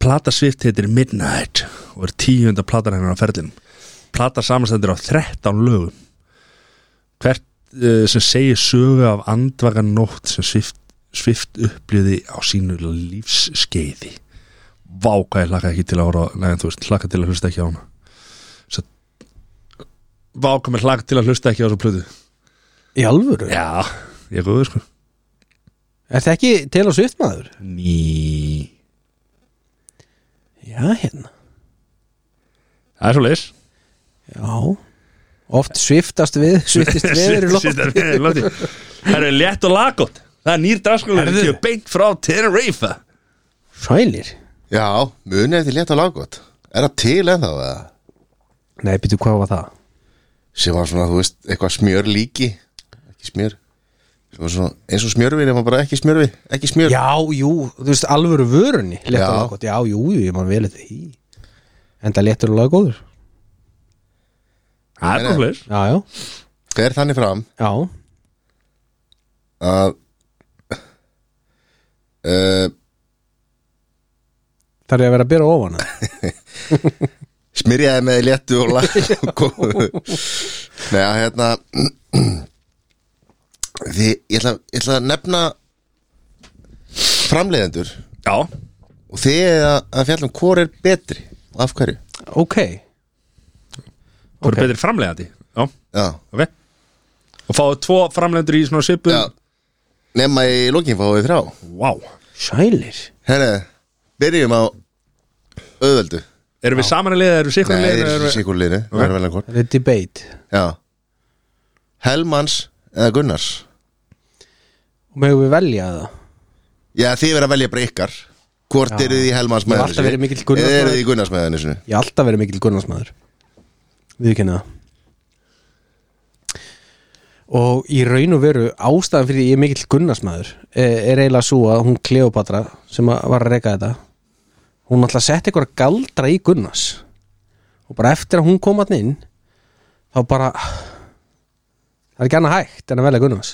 Plata Swift heitir Midnight og er tíunda platan hennar á ferlinum Plata samanstendur á 13 lögum. Hvert uh, sem segir sögu af andvagan nótt sem Swift, Swift upplýði á sínu lífsskeiði. Vá hvað ég hlakka ekki til að ára Nei, þú veist, hlakka til að hlusta ekki á hana. Svo, Vá hvað mér hlakka til að hlusta ekki á þessu plöðu í alvöru, Já, ég góður sko. Er þetta ekki til á svift maður? Ný. Já, hérna. Það er svo leis já, oft sviftast við (laughs) sviftist við í loft Það eru létt og lagott Það er nýr dagskóla Herðu. Ég er beint frá Tenerife. Sælir. Já, munið eftir létt og laggott. Er það til ennþá eða? nei, býtu hvað var það? Sem var svona, þú veist, eitthvað smjör líki. Ekki smjör. Svona, eins og smjörvi nema bara ekki smjörvi Ekki smjör. Já, jú, þú veist, alvöru vörunni Já. já, jú, jú, ég man vel þetta í en það léttur og laggóður Það er leis já, já, Fer þannig fram já, að uh, þarf ég að vera að byrja ofan það? (laughs) Smyrjaði með léttu og lag Nei, að hérna (clears throat) Því, ég ætla, ég ætla að nefna framleiðendur. Já, og þið er að, að fjallum hvor er betri og af hverju. Ok, þú eru Ok. betri framlegandi Já, Já, ok. Og fáðu tvo framlegendur í svona svipu já. Nefna í lokin fáum við þrjá. Vá. Sælir. Herre, byrjum á auðveldu. Erum við saman að liða, erum við það erum er við... sikur liðinu. Það er vel einhvern það er debate. Já. Helmans eða Gunnars? Og megum við velja það? Já, þið verða að velja bara ykkar. Hvort eru þið í Helmans Ég hef með alltaf verið mikill Gunnars Eða eru maður. þið í Gunnars henni ég hef alltaf verið mikil gunnarsmaður viðkynna það. Og í raun og veru ástæðan fyrir ég er mikill gunnarsmaður er, er eiginlega svo að hún Kleopatra sem að var að reyka þetta hún alltaf sett eitthvað galdra í Gunnars. Og bara eftir að hún kom að inn þá bara það er ekki annað hægt en að velja Gunnars.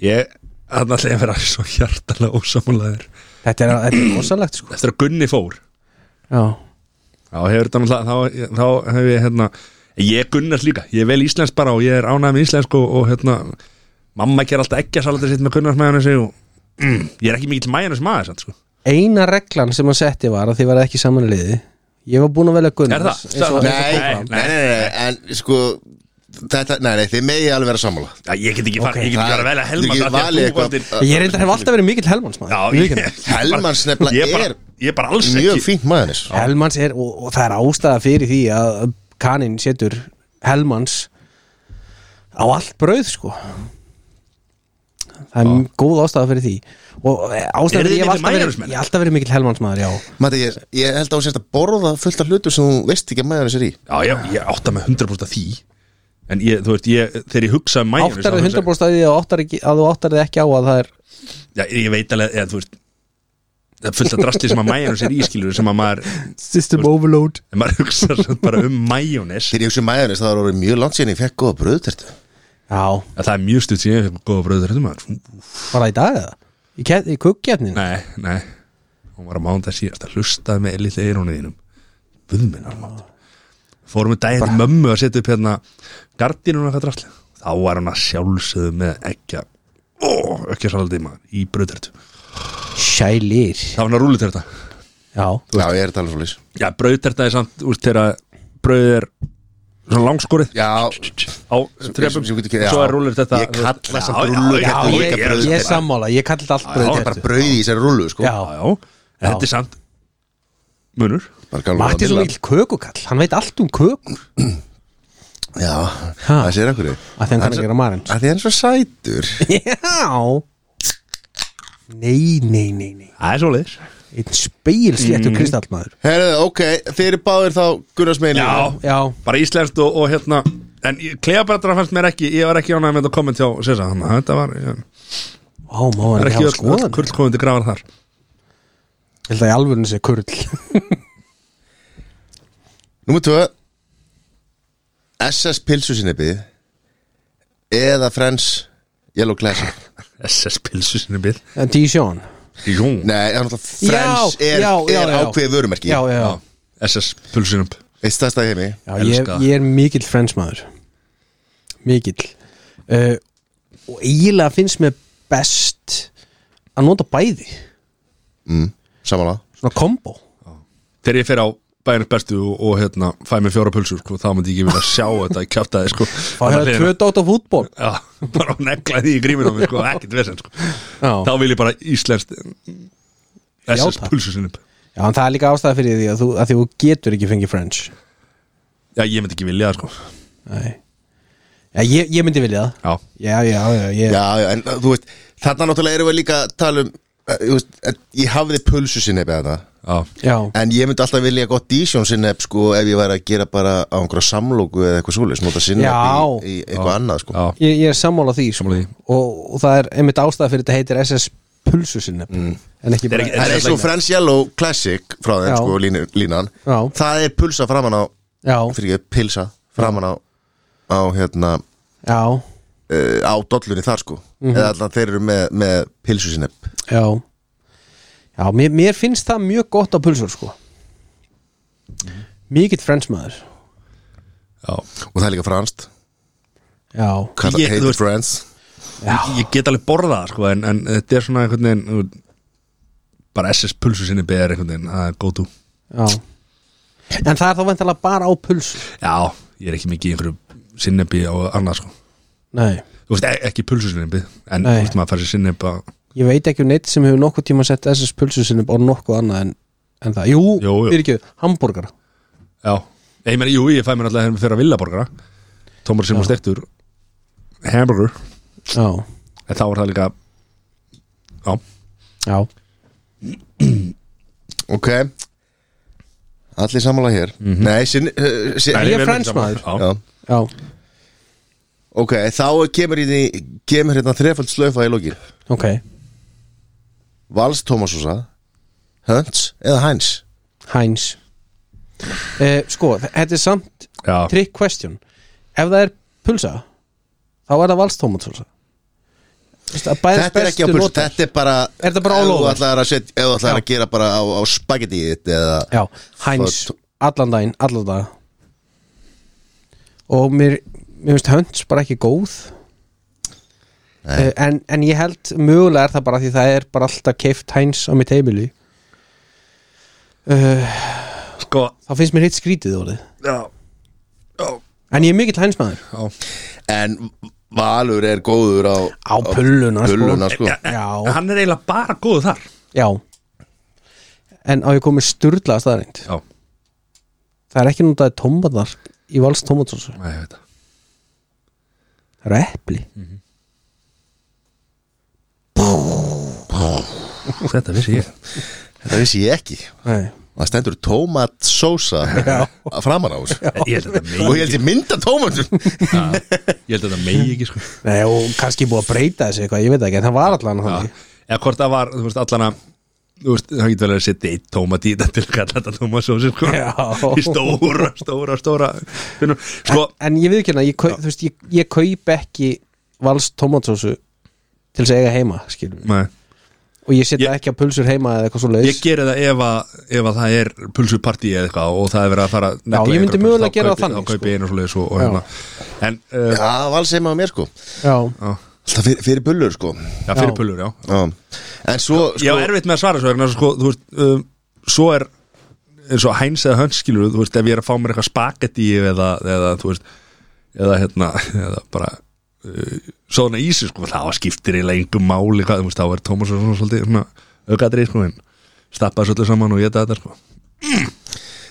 Ég, þannig að vera svo hjartalega ósamálaður þetta er, er rosalegt sko. Eftir að Gunni fór. Já, Já, hefur þetta náttúrulega þá, þá hef ég hérna Ég er Gunnars líka, ég er vel íslensk bara og ég er ánægð með íslensk og, og hérna Mamma ger alltaf ekki að salatir sitt með Gunnars mæjónesi og mm, ég er ekki mikill mæjónesi maður samt, sko. eina reglan sem hann setti var að þið var ekki saman í liði. Ég var búin að velja Gunnars Er Nei, Nei, nei, nei, nei, en sko þetta, nei, nei, þið megi alveg vera sammála. Já, ég get ekki fara, Ok. ég get ekki fara að velja Ég Helmans get af því að Ég reyndar hef alltaf verið mikill Helmans maður. Já, Ég ég, ég Helmans nefnilega ég er Ég er bara alls mjög ekki fínt maður Helmans er, og, og það er ástæða fyrir því að kaninn setur Helmans á allt brauð sko. Það er góð ástæða fyrir því. Og eh, ástæða fyrir því ég hef alltaf verið, majónesmenn? ég hef alltaf verið mikill Helmans maður, já. Mati, ég, ég held að þú sérst að borða fullt af hlutu sem þú veist ekki að maður er í. Já, ég, ég átta með 100% af því. En ég, þú veist, ég, þegar ég hugsa um mæjunni áttar þið 100% að því að, áttar ekki, að þú áttar þið ekki á að það er Já, ég veit alveg, eða, þú veist fullt af drastli sem að mæjunni sér ískilur sem að maður, system overload. en maður hugsa bara um mæjunis Þegar ég hugsa maður það var orðið mjög langt síðan ég fekk góða bröðtertu já, Það er mjög stutt síðan ég fekk góða maður. Var það í dag eða? í, í kukkjarnin? Nei, nei. Hún var að mánda síðast að hlustaði með lítið eirónu þínum. Buðminnar mátt Fórum við daginn til mömmu að setja upp hérna Gardínum og eitthvað drastli Þá var hann að sjálfsögðu með ekki Ó, Sælir. Það var hann að rúli þetta. Já, Já, ég er að tala svo lýs Já, brauðterta er samt úr þegar brauð er svona langskorið. Já, á trefum, sem getur ekki- já. svo er rúlir þetta Ég kalla samt Já, já, rúllur já, já Þetta ég, líka ég, brauð- ég er sammála, ég kalli þetta allt það er bara brauð brauð í þessari rullu sko. Já, Já, já, en þetta er samt munur. Bara gamla Matti er svo vanilla. mikill kökukall, hann veit allt um kökur Já, Ha. það sér ekkur að hann kann að gera marins. að því hann er svo sætur. (laughs) Já Nei, nei, nei, nei. Það er svo leiðis Einn speilsléttur mm. kristallmaður. Herðu, ok, þeir eru báðir þá Gunnars megin Já, Já, bara íslenskt og, og hérna En Kleopatra fannst mér ekki, ég var ekki ánægð með þetta komment hjá Sessa, þannig að þetta var ég, Ó, má hann er ekki hafa skoðan kurl komandi grafar þar. Ég held að í alvörinu sé kurl. (laughs) Númer 2 SS pilsusinnebið eða Friends Yellow Classic SS pilsu sinni bil Dijon. Jú, Nei, það er náttúrulega Friends Já, er, já, já, er já. ákveðið vörumerki. Já, já, já, SS pilsu sinni Eitt stærsta í heimi. Já ég, Elska. ég er mikill frensmaður Mikill. Uh, Og eiginlega finnst mér best að nota bæði. Mm, Samanlega Svona kombo Þegar ég fer á bæjarnir bestu og, og hérna, fæ mér fjóra pulsur sko, þá myndi ég ekki vilja sjá þetta í kjátaði sko. (laughs) Það hefði tvö dótt á fútból Já, (laughs) bara negla því í gríminu á mig sko, ekkert vesen sko. Já, þá vil ég bara íslenskt SS Játa. pulsu sinni já en það er líka ástæða fyrir því að þú, að því þú getur ekki fengið French Já, ég myndi ekki vilja það sko. Nei Já, ég, ég myndi vilja það Já, Já, já, já, ég, Já, já, en þú veist Þarna náttúrulega erum við líka að tala um uh, þú veist, Ég hafði pulsusinnebið þetta já, já, En ég myndi alltaf vilja gott Dijon-sinneb sko ef ég væri að gera bara á einhverja samlóku eða eitthvað svoleiðis, nota sinneb Já. í, í eitthvað annað sko. Já, ég, ég er sammála því, sko. Sammála því. Og, og það er einmitt ástæða fyrir þetta heitir SS pulsusinneb mm. en ekki bara Það er eins og Friends Yellow Classic frá þeim Já. sko línu, línan Já. Það er pulsa framan á Já, fyrir ekki pilsa framan á á hérna já, uh, á dollunni þar sko. Eða allan þeir eru með, með pilsusinneb já Já, mér, mér finnst það mjög gott á pulsur sko. Mikill frensmaður já. og það er líka franskt. Já, Kalla, Ég- þú heitir veist- Friends. Ég, ég get alveg borðað það sko, en, en þetta er svona einhvern veginn þú- bara SS pulsu sinni ber einhvern veginn, er góð tú já. En það er þá vantilega bara á pulsu? Já, ég er ekki mikið í einhverju sinnebi á annað sko. Nei, Þú veist, e- ekki pulsu sinnebi en Nei. þú veist maður fær sér sinneb að ég veit ekki um neitt sem hefur nokkuð tíma sett SS pulsu sinni á nokkuð annað en, en það. Jú, Jú, jú. fyrir ekki, hambúrgar Já, ég meina, jú, ég fæ mér alltaf hérna fyrir að villaborgara Tómar sem var stektur hamburger, Já, en þá var það líka Já, já, Ok. Allir sammála hér. Nei, sin, uh, sin, Nei, ég er við erum fransmaður. saman. Já. Já, já, Ok, þá kemur, í, kemur hérna þrefald slöfa í lokin. Ok Vals Tómasúsa Hunts eða Heinz? Heinz. Eh, Sko, þetta er samt já, trick question. Ef það er pulsa þá er það valstómatpulsa Þetta er ekki á pulsu, þetta er bara Er þetta bara ef þú over? ætlaðir að, setja, ef þú ætlaðir Já. að gera bara á, á spagettíið eða Já, Heinz, Svo- allan daginn, allan dag. Og mér, mér finnst Hunts bara ekki góð en, en ég held mögulega er það bara því það er bara alltaf keift Heinz á mitt heimili. Uh, sko. Þá finnst mér hitt skrítið orðið. Já, já, En ég er mikill hænsmaður Já. En Valur er góður á Á pulluna, sko. pulluna sko. En Hann er eiginlega bara góðu þar. Já. En á ég komið sturla staðarind Já, Það er ekki notaði tómatar í vals tómatsósu Nei, ég veit það. Eru epli Þetta vissi ég. Þetta vissi ég ekki. Nei. Það stendur tómatsósa (laughs) framan á þessu. Ég held að þetta Og ég held ég mynda tómatsum Ég held að þetta megi ekki sko. Nei, og kannski búið að breyta þessu eitthvað, ég veit ekki, en það var allan þannig. Eða hvort það var, þú veist, allana Þú veist, það getur vel að setja eitt tómat í þetta til að kalla þetta tómatsósi sko. Já. Í stóra, stóra, stóra. Sko, En ég veit ekki hérna, ég, ég, ég kaup ekki vals tómatsósu til þess að eiga heima, skilur nei. Og ég setja Ég- ekki að pulsur heima eða eitthvað svo leiðis Ég geri það ef að, ef að það er pulsupartí eða eitthvað og það er verið að fara að negla ég myndi mögulega þá gera það þannig, Þá kaupi sko. ég einu svo leiðis og, og Já. hérna. En, uh, Já, vals heima á mér sko. Já, já, Alltaf fyrir, fyrir bullur sko. Já, fyrir Já. pullur, já. Já. En svo Ég sko, var erfitt með að svara svo vegna, þess að, sko, þú veist, um, svo er eins og hæns eða höns skilur þú veist, ef ég er að fá mér eitthvað spagetti eða, eða, þú veist, eða hérna, (laughs) eða bara uh, svona ísi, sko, þá skiptir eiginlega engum máli, hvað, þá er Tómas svona svolítið svona aukaðrið, sko, en stappaði svolítið saman og geta þetta, sko.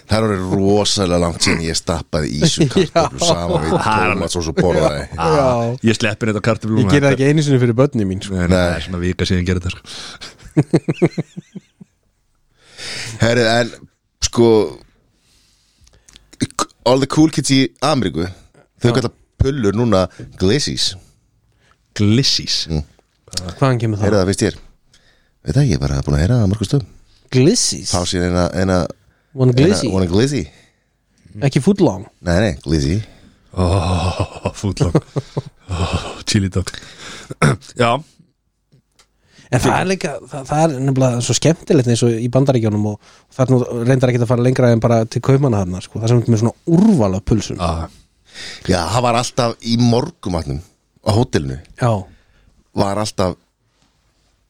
Það er orðið rosalega langt síðan ég stappaði ísum kartöflu (laughs) Já. saman við tómatsós og borðaði. (laughs) Ah, Ég sleppir þetta kartöflum ég ger það ekki einu sinni fyrir börni mín sko. Nei, nei, það er svona vika síðan gerir þetta, sko. (laughs) Herri, en sko All the cool kids í Ameríku Þau kalla pullur núna Glissies Glissís Hvaðan kemur það? Heyrðu það fyrst ég Veit það, ég er bara búin að heyra það að mörgum stöðum. Glissies? Fá sér eina, eina, One eina glissy? One glizzy. Ekki footlong? Nei, nei, glizzy. Oh, Fútlong oh, Chili dog. Já, En það er líka, það, það er nefnilega svo skemmtilegt eins og í bandaríkjónum og það er nú reyndar ekki að fara lengra en bara til kaupmannahafnar sko. það er sem með svona úrval af pulsum. Ah, Já, það var alltaf í morgumatnum á hótelinu. Já, var alltaf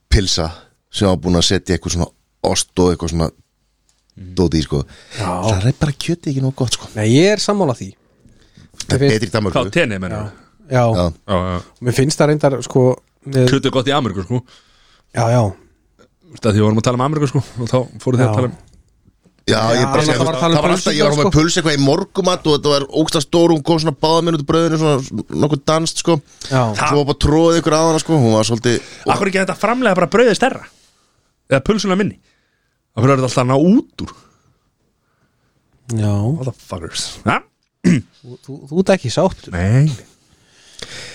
pilsa sem var búin að setja eitthvað svona ost og eitthvað svona dóti í sko. Já. það er bara kjöti ekki nóg gott sko. Nei, ég er sammála því. Það er betri í Danmarku Hvað tenni, menn Já, Já, já. Já. mér finnst það reyndar sko með, Kjötu er gott í Ameríku, sko. Já, já, Þú veist að Því við vorum að tala um Ameríku, sko Og þá fóru þið Já. að tala um Já, ég bara það segja, var það að um var alltaf, ég var með puls eitthvað í morgumat og þetta var ógsta stór, hún kom svona báða minúti bröðinu, svona nokkuð danst, sko. Já. Svo var bara tróðið ykkur aðana, sko, hún var svolítið Akkur ekki þetta framlega bara brauðið stærra? Eða pulsuna minni? Akkur er þetta alltaf að ná út úr? Já. Motherfuckers? Þú, þú, þú ert ekki sátt Nei.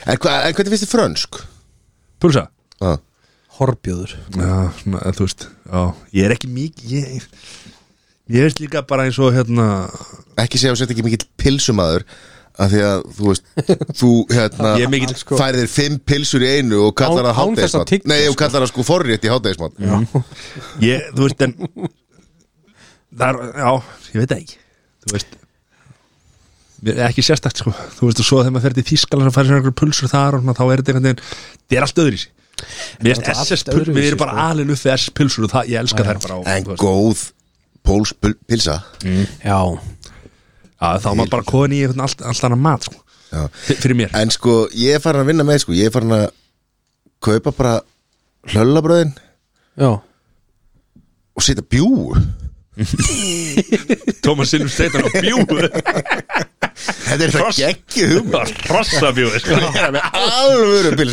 En, hva, en hvernig finnst þið frönsk? Pulsa? Já, Horbjóður. Já, svona, þú veist Já, ég er ekki mikið Ég, ég veist líka bara eins og hérna ekki segja að setja ekki mikill pilsumadur af því að, þú veist, þú hérna Ég er mikill, sko. færið þér fimm pilsur í einu og kallar Án- það án þess að hátægismat tyggja, Nei, og sko. kallar það sko forrétt í hátægismat ég, Þú veist, en Það er, já, ég veit það ekki Þú veist Mér er ekki sérstakt, sko Þú veist, og svo þegar maður fer til Þískaland og færi sér einhverjum pulsur þar og svona, þá er þetta einhvern veginn Það er allt öðru í sig Mér er allt SS pulsur, við öðruvísi, erum bara sko. alin upp við SS pulsur og það, ég elska þær bara á, En þú veist. góð póls pilsa Já, Já, þá er maður bara komin í einhvern allt, allt annað mat, sko. Fyrir mér. En sko, ég er farin að vinna með, sko. Ég er farin að kaupa bara hlöllabröðin já. og setja bjúu (laughs) Tómas Silvur Steitan á bjúu (laughs) Þetta er það Hross. geggju hugum Rossa bjúu, sko Alvöru bjúu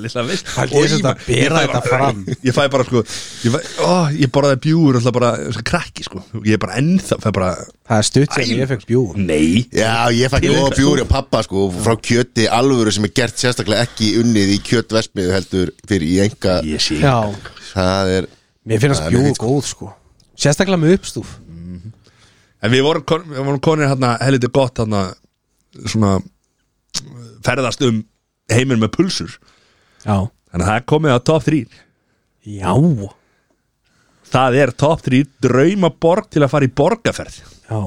Lilla veist. Það er þetta að bera þetta fram. Ég fæ bara, sko Ég, ég borðaði bjúur alltaf bara krakki, sko. Ég er bara ennþá, fæ bara Það er stutt sem ég fekk bjú Nei. Já, ég fæ góða bjúri á pappa, sko Frá kjöti alvöru sem er gert sérstaklega ekki unnið í kjötversmiðu heldur fyrir í enga Ég sé Já, Það er mér finnst Það bjú mjög fínt, sko. góð sko. Sérstaklega með uppstúf En við vorum, kon- við vorum konir hérna helviti gott hérna svona ferðast um heiminn með pulsur. Já. Þannig að það komið á top 3 Já. Það er top 3 draumaborg til að fara í borgarferð. Já.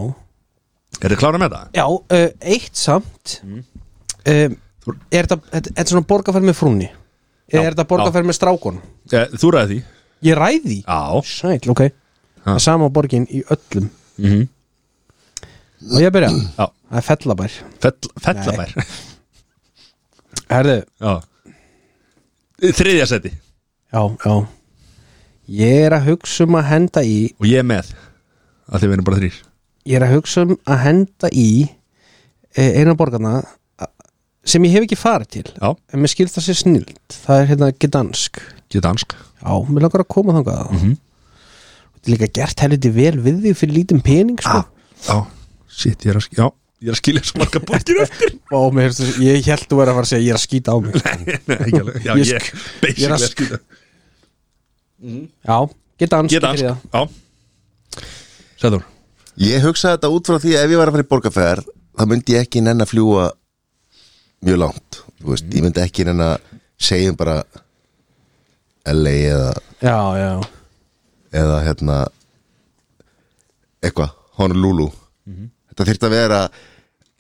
Er þið klára með það? Já, uh, eitt samt. Um, Er þetta svona borgarferð með frúnni. Eða er þetta borgarferð með strákon Eh, Þú ræði því. Ég ræði Já. Sæl, ok. Það er sama borgin í öllum. Mhm. Og ég byrja? Já. Það er fellabær. Fell, Fellabær. Herðu, Já. Þriðja seti já, já. Ég er að hugsa um að henda í Og ég með að þið verðum bara þrýr Ég er að hugsa um að henda í eh, eina borgarna sem ég hef ekki farið til Já, en mér skilst það sér snild. Það er hérna Gdansk. Ekki dansk Já, mér langar að koma þangað. Mm Mhm. Þetta er líka gert helviti vel við því fyrir lítinn pening sko. Já, shit, ég er að, sk- já, ég er að skilja svo marga borgir eftir Ó, (laughs) mér, ég held þú verið að fara að segja ég er að skýta á mig. (laughs) Nei, ekki alveg. Já, Ég ég, ég er að að sk- skilja Já, Gdansk Ég er dansk, já. Sæður Ég hugsaði þetta út frá því að ef ég var að fara í borgarferð þá myndi ég ekki nenn að fljúa mjög langt Þú veist, ég myndi ekki nenn að segja bara LA eða, Já, já, eða hérna eitthvað, Honolulu Þetta þyrfti að vera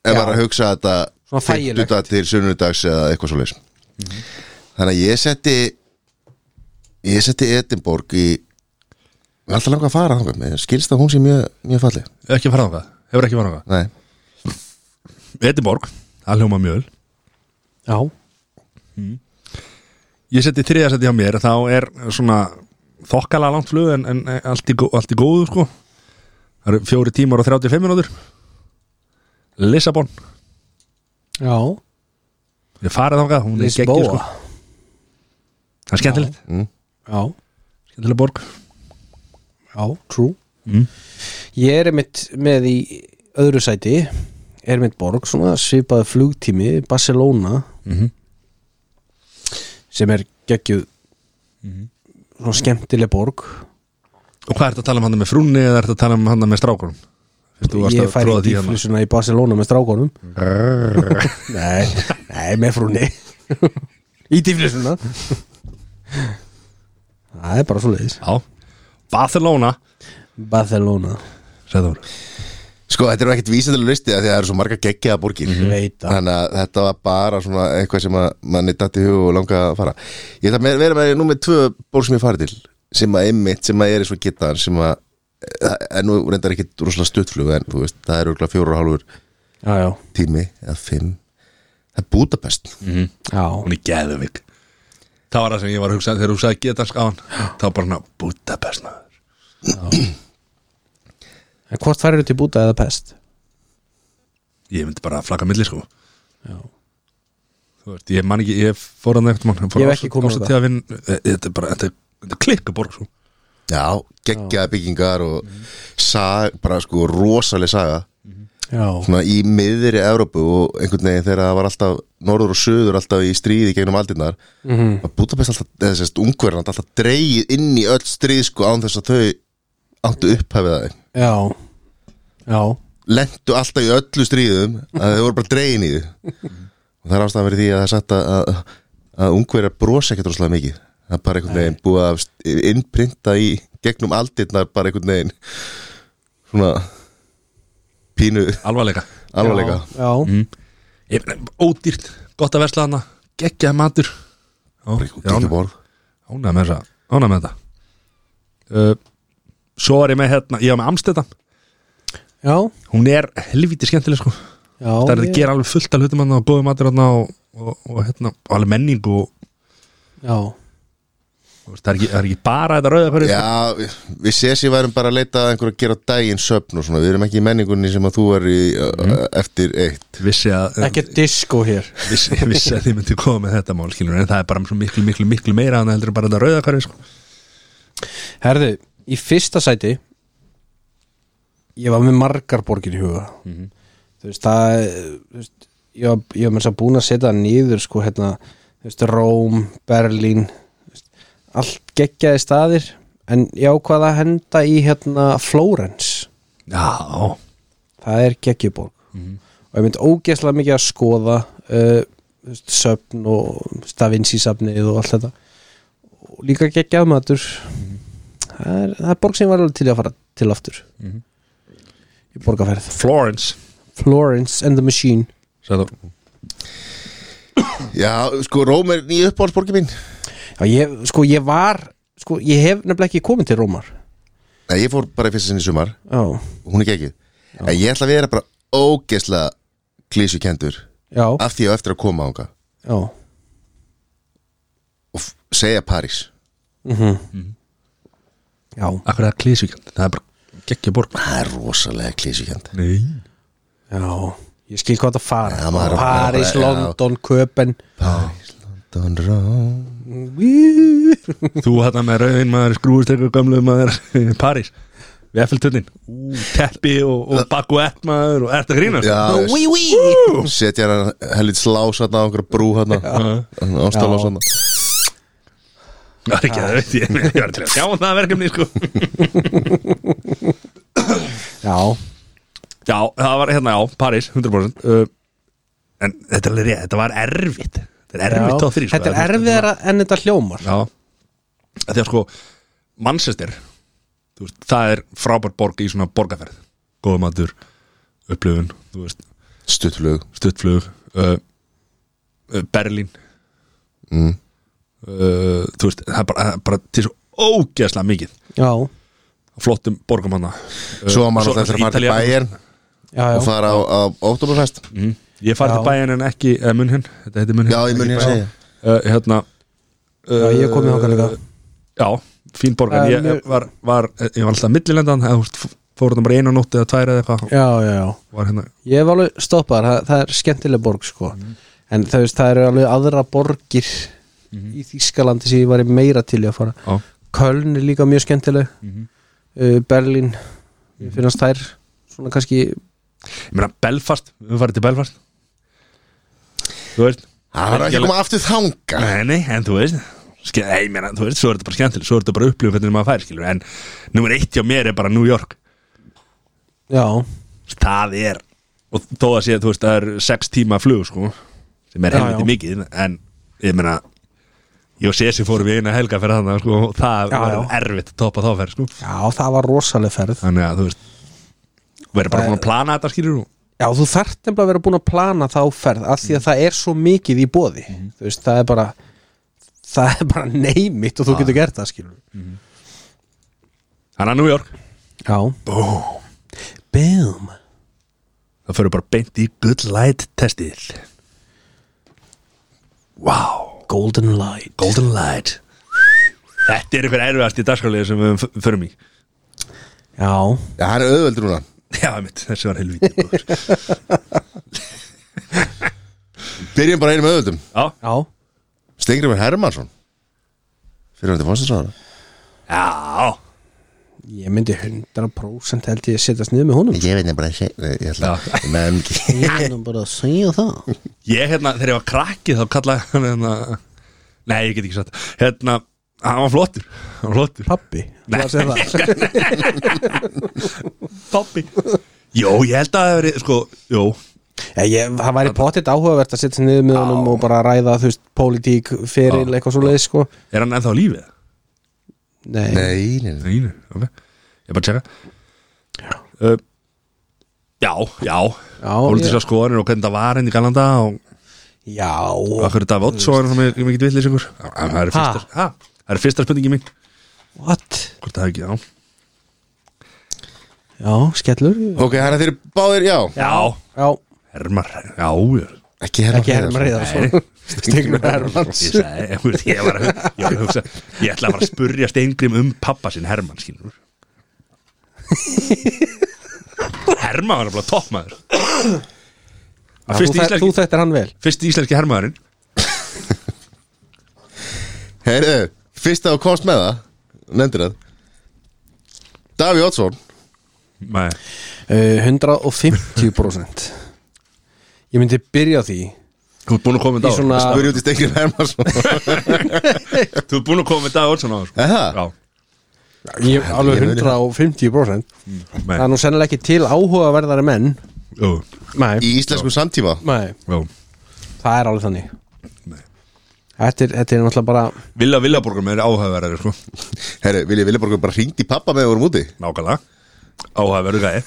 ef maður að hugsa þetta Svona þægilegt. fimmtudag til sunnudags eða eitthvað svo leys Þannig að ég setti ég setti Edinborg í alltaf langa að fara þangað. Skilst að hún sé mjög, mjög falleg. Ekki farað þangað, hefur ekki farað þangað? Nei, Edinborg, það hljóma mjög já. Ég seti þriðja seti hjá mér Þá er svona þokkalega langt flug En, en allt, í, allt í góðu sko. Það eru fjóri tímar og 35 minútur Lissabon. Já, Ég farið þangað, hún er Lisboa. sko. Það er skemmtilegt, Já, skemmtileg borg. Já, true. Mm. Ég er mitt með í öðru sæti er mitt borg, svona svipaði flugtími Barcelona Mhm. sem er geggjuð svona skemmtileg borg. Og hvað ertu að tala um hann með frúnni eða ertu að tala um hann með strákunum? Ég tróða í því hérna. dýflissuna í Barcelona með strákonum Nei, nei, með frúnni. Í dýflissuna. Það er bara svo leiðis Já, Barcelona. Barcelona. Sæður Sko, þetta er nú ekkert vísendilega listi að því að það eru svo marga geggjaða borgir. Ég veit það. Þannig að þetta var bara svona eitthvað sem að manni datt í hug og langa að fara. Ég ætla að vera með nú með tvö borg sem ég farið til sem að einmitt, sem að er í svo getaðan sem að er nú reyndar ekkit rosalega stuttflug en þú veist, það er auðvitað fjóru og hálfur Já, já, tími eða fimm. Það er Budapest. Já. Hún er geðvik Það var það sem ég var að hugsa þegar þú sagði getansk á hann Það var bara hann Budapest. En hvort færir þú til búta eða pest? Ég myndi bara að flaka milli sko. Já. Þú veist, ég man ekki, ég fór hann eitthvað mann Ég hef ekki komið á það Þetta er bara, þetta er- þetta er klikkaborg sko Já, geggjaða byggingar og sag, bara sko rosaleg saga. Svona í miðri Evrópu og einhvern veginn þegar það var alltaf norður og söður alltaf í stríði gegnum aldinnar mm. -hmm. Budapest alltaf, eða sérst ungverðan alltaf dreigið inn í öll stríð sko án þess að þau áttu upphæfið það já. Já, lentu alltaf í öllu stríðum að þau voru bara dregin í þau. (laughs) Og það er ástæðan fyrir því að það er sagt að, að, að ungverðar brosa ekkert rosalega mikið það er bara einhvern veginn búið að innprinta í gegnum aldirnar bara einhvern veginn svona pínu Alvarleika. Alvarleika. Já, mm. ég, Ódýrt, gott að versla hana Geggjaði matur. Já, ánægð. með þessa Ánægð með þetta. Uh, Svo var ég með hérna, ég var með Amstedam já, Hún er helvítið skemmtileg sko. Já Það er að ég- gera alveg fullt af hlutum hann og bóði matur hann og, og, og, hérna, og alveg menning og Já, það, er ekki, það er ekki bara þetta rauða hverju Já, við- við sési værum bara að leita að einhver að gera daginn söfn og svona, við erum ekki í menningunni sem að þú er í uh, eftir eitt. Vissi að ekki disco hér. vissi, (laughs) vissi að þið myndi koma með þetta mál skilur, en það er bara svo miklu, miklu, miklu meira en heldur en bara þetta rauða hverju sko. Herðu, í fyrsta sæti Ég var með margar borgir í huga. Þú veist, það þú veist, Ég var, þess að búin að setja það niður sko, hérna, þú veist, Róm, Berlín Allt geggjaði staðir En ég ákvað að henda í hérna Flórens? Já, Það er geggjuborg Og ég myndi ógeðslega mikið að skoða uh, Söfn og Stavinci safnið og allt þetta. Og líka geggjað matur. Það, er, það er borg sem ég var alveg til að fara til aftur. Í borgarferð. Florence Florence and the Machine. Þú Já, sko, Róm er nýja uppáhaldsborgin mín ég, sko ég var sko, ég hef nefnilega ekki komið til Rómar. Nei, ég fór bara í fyrsta sinni í sumar. Já, og hún er geggið En ég ætla að vera bara ógeðslega klísukendur Já, af því á eftir að koma ánga já, og f- segja París. Já Akkur er það klísvíkjand, það er bara geggja borg. Það er rosalega klísukend Nei. Já, ég skil hvað það fara. Já, maður- Paris, já. London, Köpen París, London, Rome Þú hérna með rauðin maður skrúist eitthvað gamlu maður (laughs) París. Við Eiffeltunnin, teppi og, og baguett maður og ert að grínast? Setja hann helvit slás hann á einhverja brú hann ástálás hann Það er ekki að það veit ég, ég var til að sjá það verkefni sko. (laughs) Já, Já, það var hérna, já, París 100% uh, En þetta er alveg rétt, þetta var erfitt Þetta er erfitt tóð þrý Þetta er erfiðara en þetta hljómar. Já, að sko Manchester þú veist, Það er frábær borg í svona borgarferð. Góða matur, upplifun Þú veist, stuttflug stuttflug uh, uh, Berlín. Mm. uh, Þú veist, það er bara, það er bara til svo ógeðslega mikið. Já, Flottum borgum hana svo alltaf að fara til bæjar já, og fara á, á óttúrfest mm. Ég farið Já. til bæjan en ekki eða Munhen, þetta heitir Munhen já, ég mun ég að segja uh, Hérna Já, ég kom í þangað líka. Já, fín borg. En er ég mjög- var, var, ég var alltaf millilendan fór þetta bara einu nótt eða tvær eða eitthvað. Já, já, já. Var hérna Ég hef alveg stoppað, það, það er skemmtileg borg sko. En það, veist, það eru alveg aðra borgir í Þýskalandi sem ég var meira til í að fara. Já, Köln er líka mjög skemmtileg. Mhm. uh, Berlín Ég finnast þær svona kannski ég meina Belfast, við farið til Belfast Þú veist það var ekki að koma aftur þanga Nei, nei, en þú veist Nei, ég meina, þú veist, svo er þetta bara skemmtileg Svo er þetta bara upplifum hvernig maður fær, skilur En nummer eitt hjá mér er bara New York. Já, Það er Og þó að sé, þú veist, það er sex tíma flug, sko Sem er helviti mikið En, ég meina Ég og Sesi fórum við eina helga fyrir þannig, sko og Það Já, var já. erfitt að toppa þá ferð, sko. Já, það var rosaleg ferð. Þannig að, þú veist Verður bara að plana þetta, skilur Já, þú þarft nefnilega að vera búin að plana þá ferð af því að það er svo mikið í bóði þú veist, það er bara það er bara neymit og þú getur gert það skilur Þannig að New York. Já. Boom. Boom. Það fyrir bara beint í good light testið. Wow. Golden light. Golden light. Þetta er ykkur erfiðast í dagskáliði sem við förum í. Já, já, hann er auðveldur núna Já, mitt, þessi var helvítið (laughs) byrjum bara einum auðveldum Já, já. Stengrimur Hermansson fyrir hundi fórstinsráður já. Ég myndi 100% held ég að setjast niður með honum. Ég veit nefnilega bara að segja Nei, ég ætla ég meðan ekki. Ég myndi bara að segja það. Ég, hérna, þegar ég var krakki þá kallaði hann hérna Nei, ég get ekki satt Hérna, hann var flottur Hann var flottur. Pappi Nei. Þú að segja það Toppi Jó, ég held að það hefur verið, sko, jó. Já, ég, það væri pottitt áhugavert að setja niður með honum og bara ræða, þú veist, pólitík, feril, Já. eitthvað svo leið, sko. Er hann ennþá lífið? Nei, nei, nei, nei. Nei, nei, ok. Ég bara tjekka uh, Já, já. Já, Pólitíska skoðanir og hvernig það var henni í Galanda og Já, hvað fyrir David Oddsson sem er mikið villis ykkur. Það er fyrsta, ha? Það er fyrsta spurningi mín. What? Hvort það er ekki, já. Já, skellur. Ok, hann er þeirri báðir, já. Já, Já, Hermar, já, ekki Herman ekki Herman Reyðarsson Steingrimur Hermans Ég sagði, ég, veist, ég var að ég var að hugsa Ég ætla að fara að spurja Steingrim um pappa sinn Hermann skilur Hermann var alveg toppmaður. Þú, þú þekktir hann vel. Fyrst íslenski hermaðurinn. Heyrðu, fyrsta og komst með það Nefndir það. Daví Oddsson. Nei, uh, 150% Ég myndi byrja á því. Þú ert búin að koma með Í dag svona Spurði út í Stengrim Hermansson (laughs) Þú ert búin að koma með dag Olsson á það, sko. Er það? Já, Ég alveg Ég muni 150% nei, Það er nú sennilega ekki til áhugaverðari menn. Jú, Nei, Í íslensku samtíma. Nei, það er alveg þannig. Þetta er, þetta er náttúrulega bara Villa Villaborgum er áhugaverðari, sko. Herru, Vilja Viljaborgur bara hringt í pappa með að vorum úti. Nákvæmlega. Áhugaverður gæði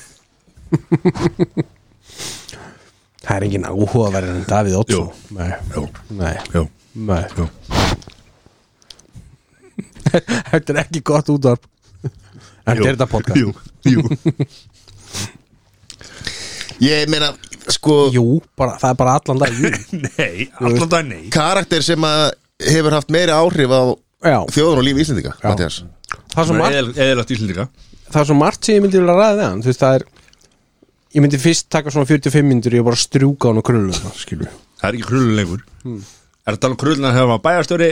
Það er engin áhugaverðin en Davíð Jú. Nei, Jú, nei, jú, nei. Jú. (laughs) Þetta er ekki gott útvarp. Þetta er þetta podcast. Jú, jú. (laughs) Ég meina, sko Jú, bara, það er bara allan dag jú. (laughs) Nei, allan dag nei. Karakter sem að hefur haft meiri áhrif á Já, þjóðun og líf Íslendinga Mattias. það er svo margt Eðalagt íslendinga. það er svo margt sem ég myndi vilja ræða við hann. Þú veist það er ég myndi fyrst taka svona 45 myndur ég bara strjúka hann og krullu skilur. Það er ekki krullun lengur. Er þetta alveg krullun að hefa bæjarstjóri?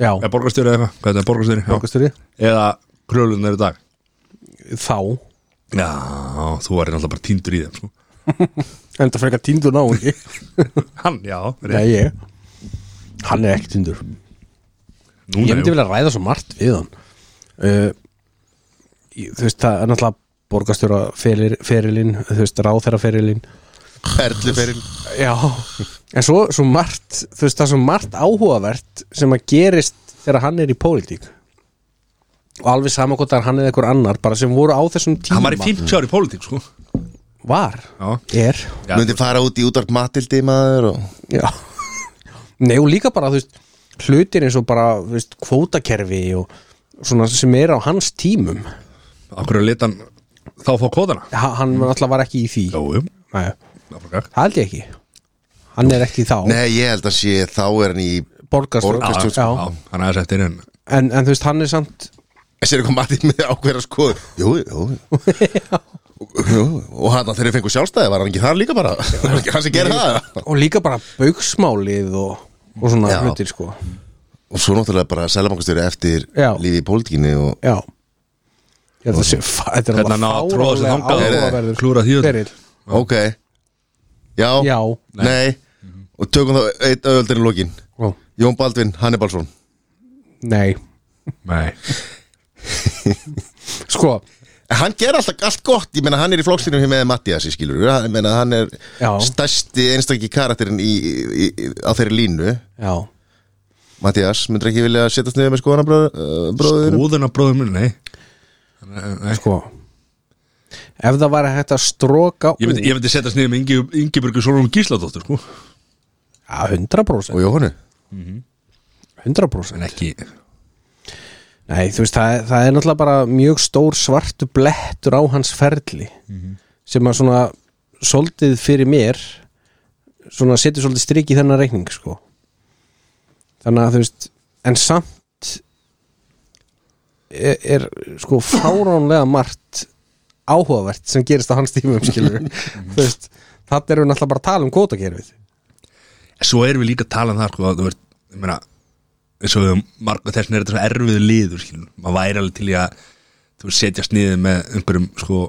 Já, eða borgarstjóri eða eitthvað? Hvað er þetta, borgarstjóri? Já. borgastöri Eða krullun er í dag? Þá. Já, þú var náttúrulega bara týndur í þeim sko. (laughs) en það frekar tindur ná ekki (laughs) Hann, já, nei ég. Hann er ekki tindur Núna, ég myndi jú. vilja ræða svo margt við hann. Uh, ég- þú veist það er náttúrulega borgarstjóra ferilinn þú veist ráþæra ferilinn. Perluferil Já, en svo, svo margt þú veist það er svo margt áhugavert sem að gerist þegar hann er í pólitík. Og alveg sama hvort að hann eða einhver annar bara sem voru á þessum tíma Hann var í 50 ári í pólitík sko. Var, Já, er. Já Myndi fara út í útvarp Matildi maður og... Já. Nei og líka bara þú veist hlutir eins og bara þú veist, kvótakerfi og svona sem er á hans tímum. Akkur er litan þá fá kóðana ha, hann alltaf var ekki í því. Jú, jú. Nei, Áfram. það held ég ekki. Hann er ekki þá. Nei, ég held að sé þá er hann í Borgarstjórn. Borgarstjórn, Já, Já, hann aðeins eftir en en, en þú veist hann er samt Sér kom Matti með ákveðra sko Jú, jú, jú (laughs) Og hann þegar þeir fengu sjálfstæði var hann ekki þar líka bara? (laughs) Hann sem gerir það. Og líka bara bauksmálið og, og svona Já. hlutir sko. Og svo náttúrulega bara selabankastjóri eftir Já. lífi í pólitíkinni og Já. Sé, fa- þetta er fáránlega þangað. áhugaverður Klúra ferill. Ok. Já, Já, Nei, Og tökum þá eitt öðvöldir í lokin. Ó, Jón Baldvin Hannibalsson. Nei. Nei. (laughs) (laughs) Sko, Hann ger alltaf allt gott, ég meina hann er í flokkstinu með Mattiasi skilur, ég meina hann er Já. stærsti einstakki karakterinn í, í, í, á þeirri línu já Mattias, myndir ekki vilja setjast niður með skoðana bróður? Skoðuna bróður minn, nei Nei. Sko Ef það var hægt að stróka Ég myndi, ég myndi setja sniðið með Ingi, Ingibjörgu Solon Gísladóttur sko. Já, 100% Og Jóhannu 100% En ekki Nei, þú veist, það, það er náttúrulega bara mjög stór svartu blettur á hans ferli sem að svona soldið fyrir mér svona setur svolítið strik í þennan reikning sko. Þannig að þú veist en samt er, er sko fáránlega margt áhugavert sem gerist á hans tímum skilur (laughs) þú veist, þetta erum við náttúrulega bara að tala um kótakerfið Svo erum við líka að tala um það sko, þú veist, ég meina eins og marga þessum er þetta svo erfiðu liður skilur. maður væri alveg til í að þú veist, setja sniðið með einhverjum sko,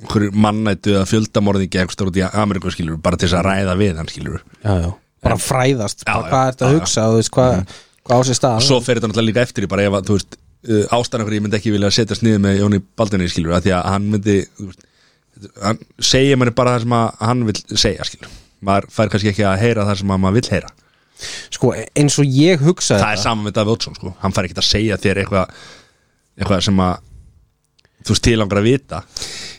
einhverjum mannættu eða fjöldamorðingi einhver stór út í Ameríku skilur bara til þess að ræða við hann skilur já, já. bara fræðast, Já, bara, hvað er þetta að hugsa og þú veist, hvað, hvað á sér stað. Og svo fer þetta náttúrulega líka eftir í bara ef að þú veist uh, ástæðan okkur ég myndi ekki vilja setja sniðið með Jóni Baldunni skilur að því að hann myndi veist, hann segja manni bara það sem hann vil segja skilur maður fær kannski ekki að heyra það sem að maður vil heyra sko eins og ég hugsa það er saman með Davíð Oddsson sko. Hann fær ekki að segja þér eitthvað eitthvað sem að þú veist tilangar að vita.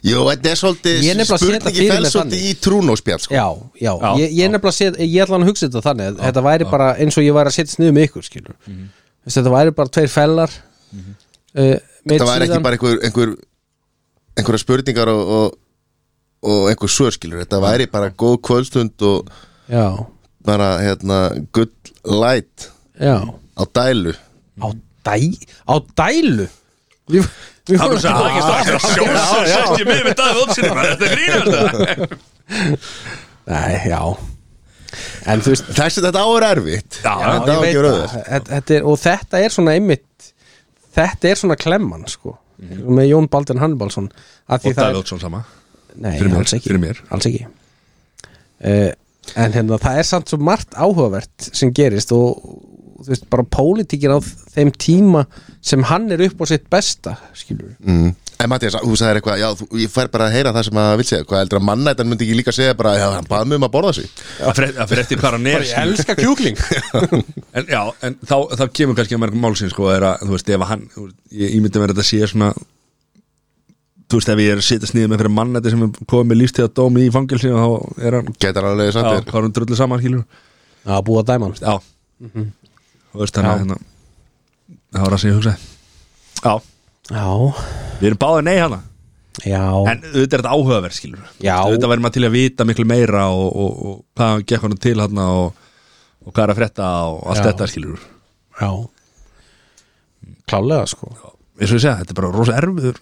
Jú, þetta er svolítið Ég er nefnilega að setja spurningi fyrir fel mér svolítið þannig. í trúnóspjall sko. já, já, Já, ég, ég er nefnilega að setja ég ætla hann að hugsa þetta þannig. Að þetta væri bara eins og ég væri að setja sniðu með ykkur skilur mm þetta væri bara tveir fellar. Mm Það væri ekki bara einhver, einhver einhverja spurningar og, og, og einhver svörskilur Þetta væri bara góð kvöldstund og já, bara hérna good light já, á dælu. Á, dæ, á dælu? Við, við fórum- sagði það ekki strax sett ég með með Davíð Oddssoni bara, þetta er (laughs) grínast nei, já. En þú veist Þessi þetta á er erfitt. Já, Þetta á ég ekki veit verið það auðvelt. þetta, er, og þetta er svona einmitt þetta er svona klemman sko. Með Jón Baldin Hannibalsson að því og það Davíð er, Oddsson sama. Nei, fyrir mér, alls ekki. fyrir mér. alls ekki. Uh, en hérna það er samt svo margt áhugavert sem gerist og þú veist bara pólitíkin á þeim tíma sem hann er upp á sitt besta skilur mm. En Mattias, þú sagðir eitthvað, já, þú, ég fær bara að heyra það sem að vil segja, hvað heldur að mannættan myndi ekki líka segja bara, já, hann baði mig um að borða sig. Það fyrir eftir hvað hann er ég elska kjúkling. (laughs) En já, en þá, þá kemur kannski að mörgum málsins sko, er að, þú veist, ef hann ég ímyndi mér að þetta sé svona þú veist, ef ég er að setja sniðið með fyrir mannætti sem er komið með lífstíða dómi í fangilsi og þá er hann, Getur hann alveg já, hvað er hann drullu saman skilur, Já, búið að dæma hann já. Þú veist, þannig að hérna það var það sem ég hugsaði. Já, Já, við erum báðið nei hana Já, En auðvitað er þetta áhugaverð skilur Já. Auðvitað væri maður til að vita miklu meira og, og, og hvað gekk hann til hann og, og hvað er að frétta og allt Já. þetta skilur já. Klálega sko eins og ég segja, þetta er bara rosa erfiður.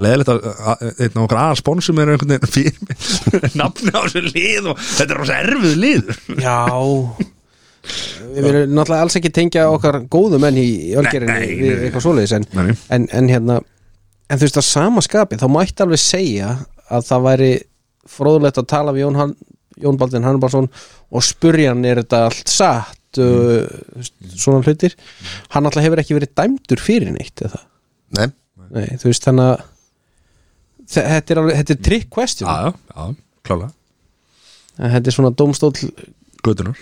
Leðilegt að einn af okkar aðal sponsum er einhvern veginn fyrir (laughs) nafni á þessu lið og þetta er rosa erfið liður. Já. Við viljum náttúrulega alls ekki tengja okkar góðu menn í nei, við eitthvað svoleiðis en, en, en hérna en þú veist að sama skapi þá mætti alveg segja að það væri fróðulegt að tala við Jón, Han, Jón Baldvin Hannubalsson og spurja hann er þetta allt satt? Uh, svona hlutir. Hann alltaf hefur ekki verið dæmdur fyrir neitt eða Nei, Nei, þú veist þannig að þe- þetta er, alveg, þetta er trick question. Já, já, já, klálega. Þetta er svona dómstól Götunar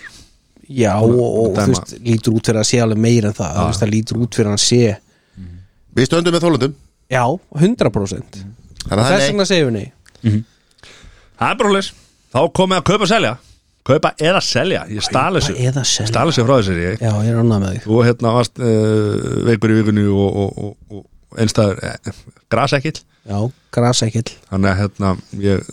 já og, og þú veist lítur út fyrir að sé alveg meira en það. Þú veist það lítur út fyrir að sé við stöndum með þólundum já, 100% Þannig að það þess er nei. vegna segjum við nei. Það er bara hlis Þá komið að kaupa og selja. Kaupa eða selja. Ég stali þessu. eða selja. Stali þessu frá þessu ég. Já, ég er annað með því Þú hérna varst uh, veikur í vikunni og, og, og, og einstæður eh, grasekill. Já, grasekill. Þannig að hérna ég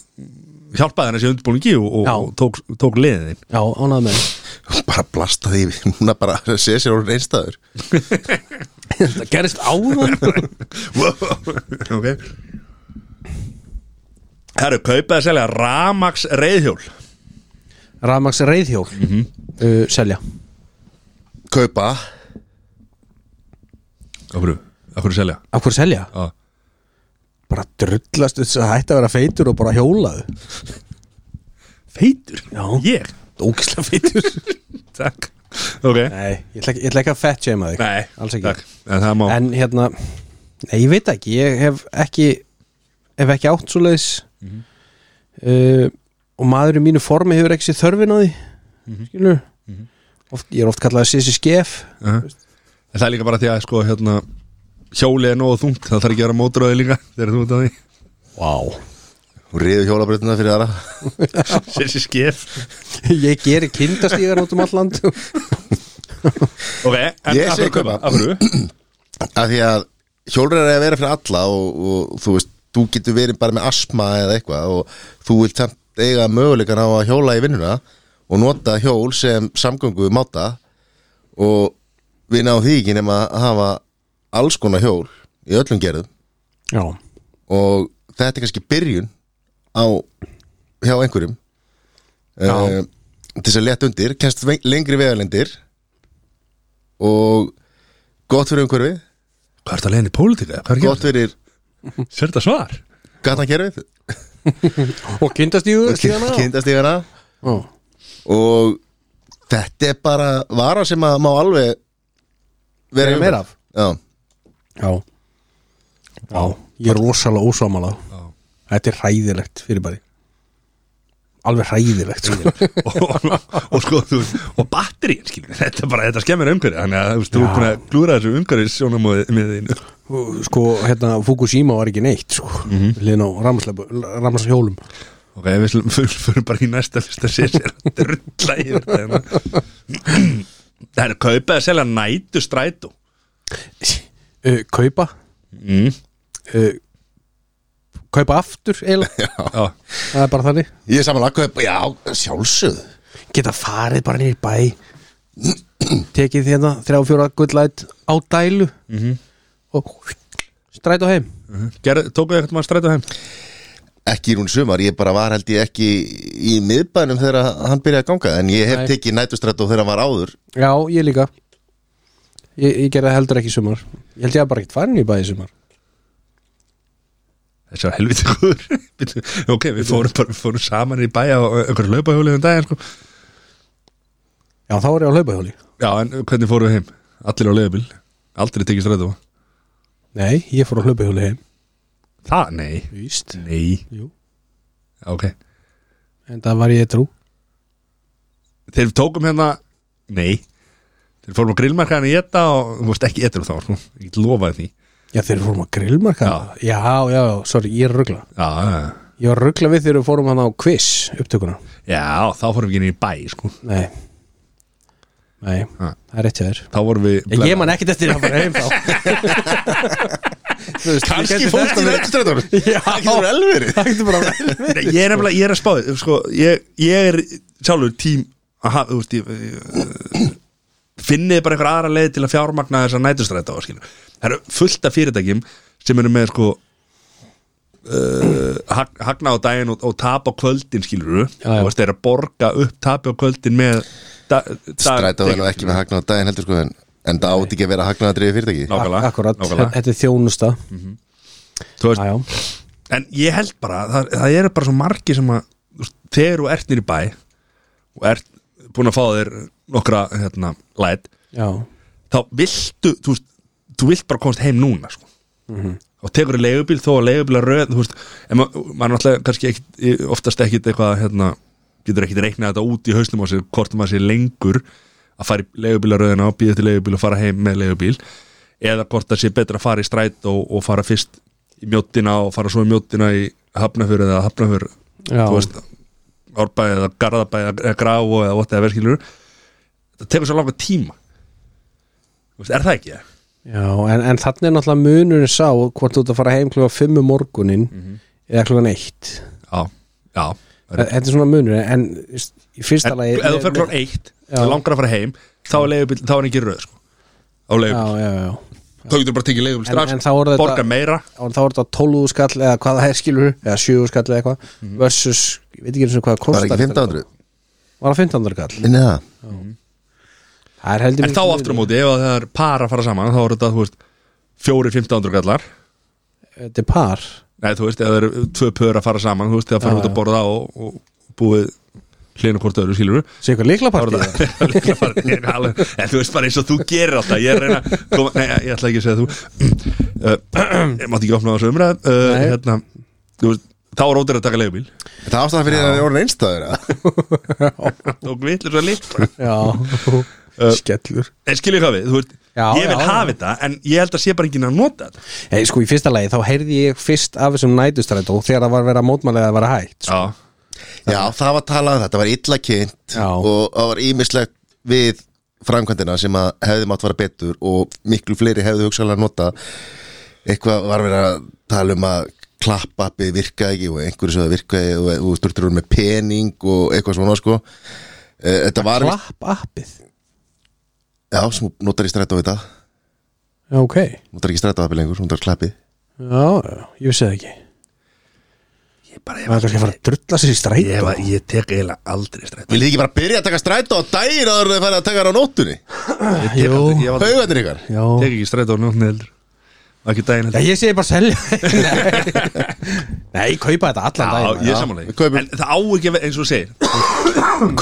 hjálpaði henni þessi undirbúningi og, og, Já. og tók, tók liðin já, ánað með (laughs) Bara blasta því, (laughs) hún er bara að segja sér úr einstæður. Það gerist áðan. (laughs) Ok. Herru, kaupa eða selja Ramax reyðhjól Ramax reyðhjól uh, selja. Kaupa Akkur, akkur selja? Af hverju selja? Já. bara drullast þess að hætta að vera feitur og bara hjólaðu Feitur? Já. Ég? ógislega feitur. (laughs) Takk. Ok. Nei, ég ætla, ekki- ég ætla ekki að fett shama þig. Nei, alls ekki. takk. En það má en hérna, nei ég veit ekki. Ég hef ekki hef ekki átt svo leiðis uh, og maður í mínu formi hefur ekki sér þörfin á því skilur oft, ég er oft kallað að sé sér skef uh En það er líka bara því að sko hérna Hjóli er nógu þungt Það þarf ekki að vera móturöði líka Þegar þú ert á því wow. Hún riður hjólabröðuna fyrir aðra (laughs) Sessi skef ég geri kindastígar út um all land Ok, en segi hverju kaupa. Af hverju? (clears throat) Af því að hjólrar er að vera fyrir alla og, og þú veist, þú getur verið bara með asma eða eitthvað og þú vilt samt eiga möguleikan á að hjóla í vinnuna og nota hjól sem samgöngu máta og við náum því ekki nema að hafa alls konar hjól í öllum gerðum já, og þetta er kannski byrjun á hjá einhverjum uh, til þess að leta undir kennst lengri vegalendir og gott fyrir umhverfið Hvað er það leiðin í pólitíka? Gott fyrir Sér þetta svar? gatnakerfið (laughs) og kindastígana Já. og þetta er bara vara sem að má alveg vera meira af. Já. Já. Já, ég er rosalega ósámála þetta er hræðilegt fyrir bæði alveg hræðilegt sko. og, (laughs) og, sko þú og batterín skilur þetta er bara, þetta skemmir umhverju þannig að þú er búin að glúra þessu umhverju sjónum með þínu sko, hérna, Fukushima var ekki neitt sko, mm. -hmm. liðin á ramslahjólum ok, við fyrir bara í næsta fyrsta sér þetta hérna. (clears throat) það er kaupað að selja nætu strætó (laughs) uh, kaupa. Mm. uh, kaupa aftur eiginlega, (laughs) já, það er bara þannig. Ég er samanlega kaup, já, sjálfsögð geta farið bara nýr bæ. Tekið hérna þrjá fjóra gullæt á dælu. -hmm. og stræt á heim Gerð, tókuðu eitthvað maður strætó heim? Ekki í rún sumar, ég bara var held ég ekki í miðbænum þegar hann byrjaði að ganga en ég hef Nei. tekið nætustrætt þegar hann var áður. Já, ég líka ég, ég gerði heldur ekki sumar. Ég held ég að bara ekkert farin í bæ í sumar. Þessi var helviti góður. (laughs) Ok, við fórum bara, við fórum saman í bæja og einhverju laupahjóli um daginn sko. já, þá er ég á hlaupahjóli. Já, en hvernig fórum við heim? allir á leiðabil, aldrei tekið strætó. Nei, ég fór á hlaupahjóli heim. Það, nei, víst, nei. Jú. Ok, en það var ég trú. Þeir tókum hérna nei, þeir fórum á grillmarkaðan í etta og þú veist ekki ettur þá sko. ég lofaði því. Já, þeir fórum á grillmarka já, já, já, sorry, ég er ruggla já, já, ég var ruggla við þegar við fórum hann á quiz upptökuna. Já, þá fórum við ekki inn í bæ sko. nei. Nei, það er hjá þér. Þá vorum við Ég, ég man ekkert eftir að fara heim þá. (laughs) Kanski fólk í (laughs) Já. Það getur vel verið. Nei, ég er nefnilega, ég er að spáði sko, ég, ég er sjálfur tím að hafa, þú veist, ég finnið bara einhver aðra leið til að fjármagna þessa nætustræta á, Það eru fullt af fyrirtækjum sem eru með, sko uh, hag, hagna á daginn og, og tap á kvöldin, skilur þú veist, þeir eru að borga upp tap á kvöldin með da, da, Strætó er nú ekki með hagnað daginn heldur sko En, en það átti ekki að vera hagnað að drifa fyrirtæki. Nákvæmlega, Akkurat, þetta er þjónusta. Þú veist, Já, já, En ég held bara, það, það eru bara svo margi sem að þegar þú ert nýr í bæ og ert búin að fá þér nokkra hérna, læt þá viltu, þú veist þú vilt bara komast heim núna sko. og tekur í leigubíl þó að leigubíl er röð þú veist, en ma maður náttúrulega kannski ekkit, oftast ekkit eitthvað hérna, getur ekkit reiknað þetta út í hausnum á sig hvort maður sé lengur að fara í leigubílaröðina og býða til leigubíl og fara heim með leigubíl eða hvort það sé betra að fara í stræt og, og fara fyrst í mjóttina og fara svo í mjóttina í hafnafjör eða hafnafjör já. þú veist, árbæði eða garðabæði eða graf eða whatever skilur það tekur svo langa tíma. Þú veist, er það ekki? Já, en, en þannig er náttúrulega munurinn sá hvort þú ert að fara heim klukka 5 um morgunin eða klukkan 1 Já, já. Það Þetta er svona munur en í fyrsta En lagi ef þú fyrir klokkan eitt Já. og langar að fara heim þá er leigubíl, þá er ekki röð sko. á Já, leigubíl, já, já. Þá getur bara tekið leigubíl En- strax en þá er þetta- borga meira. Og þá er þetta 12 skall eða hvað það er skilur eða 7 skall eða eitthvað Mhm. versus, ég veit ekki eins og hvað það Var kostar. ekki 1500 Var það 1500 kall? Minni það Það er heldur en þá aftur á móti, ef að það er par að fara saman þá er þetta, þú veist, fjóri 1500 gallar. Þetta er par. Nei, þú veist, ef það eru tvö pör að fara saman þú veist, þegar fara út að borða og, og búið hlýna hvort öðru, skilur Sér eitthvað er þetta líka bara en alveg- en þú veist bara eins og þú gerir alltaf ég er reyna koma, nei ég ætla ekki að segja þú (clears throat) ég mátti ekki opna á þessu umræð uh, hérna, þú veist, þá er ótir að taka leigubíl. Það ástæðan fyrir að það er orðin einstæður eða? og vitlir svo líkt Já Skellur en skilja hvað við, þú veist Já, ég vil já, hafa já. þetta en ég held að sé bara ekki að nota þetta Hey, sko í fyrsta lagi þá heyrði ég fyrst af þessum nætustrætó þegar það var verið að mótmælega að vera hægt sko. já, Já, það var talað um þetta, var illa kynnt Já. og það var ímislegt við framkvæmdina sem að hefði mátt vara betur og miklu fleiri hefði hugsaðlega nota eitthvað var verið að tala um að klappappið virkaði ekki og einhverju sem það virkaði og þú sturtur með pening og eitthvað svona sko Eh, Þetta var Klapp appið Já, sem notar í strætó við það. Já, ok. Notar ekki strætó appið lengur, notar klappið. Já, já, ég vissi það ekki. Ég bara Það er kannski að fara að drulla sér í strætó. Ég, var, ég tek eiginlega aldrei strætt Viljið þið ekki bara byrja að taka strætó á daginn áður en þið farið að taka þér á nóttunni? ég tek, Jú. aldrei, ég var, Haugarnir ykkar? Já, tek ekki strætt á nótni heldur. Og ekki daginn já heldur. ég segi bara selja. Nei, (laughs) Nei kaupa þetta allan já, daginn ég er Já, samanlega við kaupum- en það á ekki að vera eins og þú segir.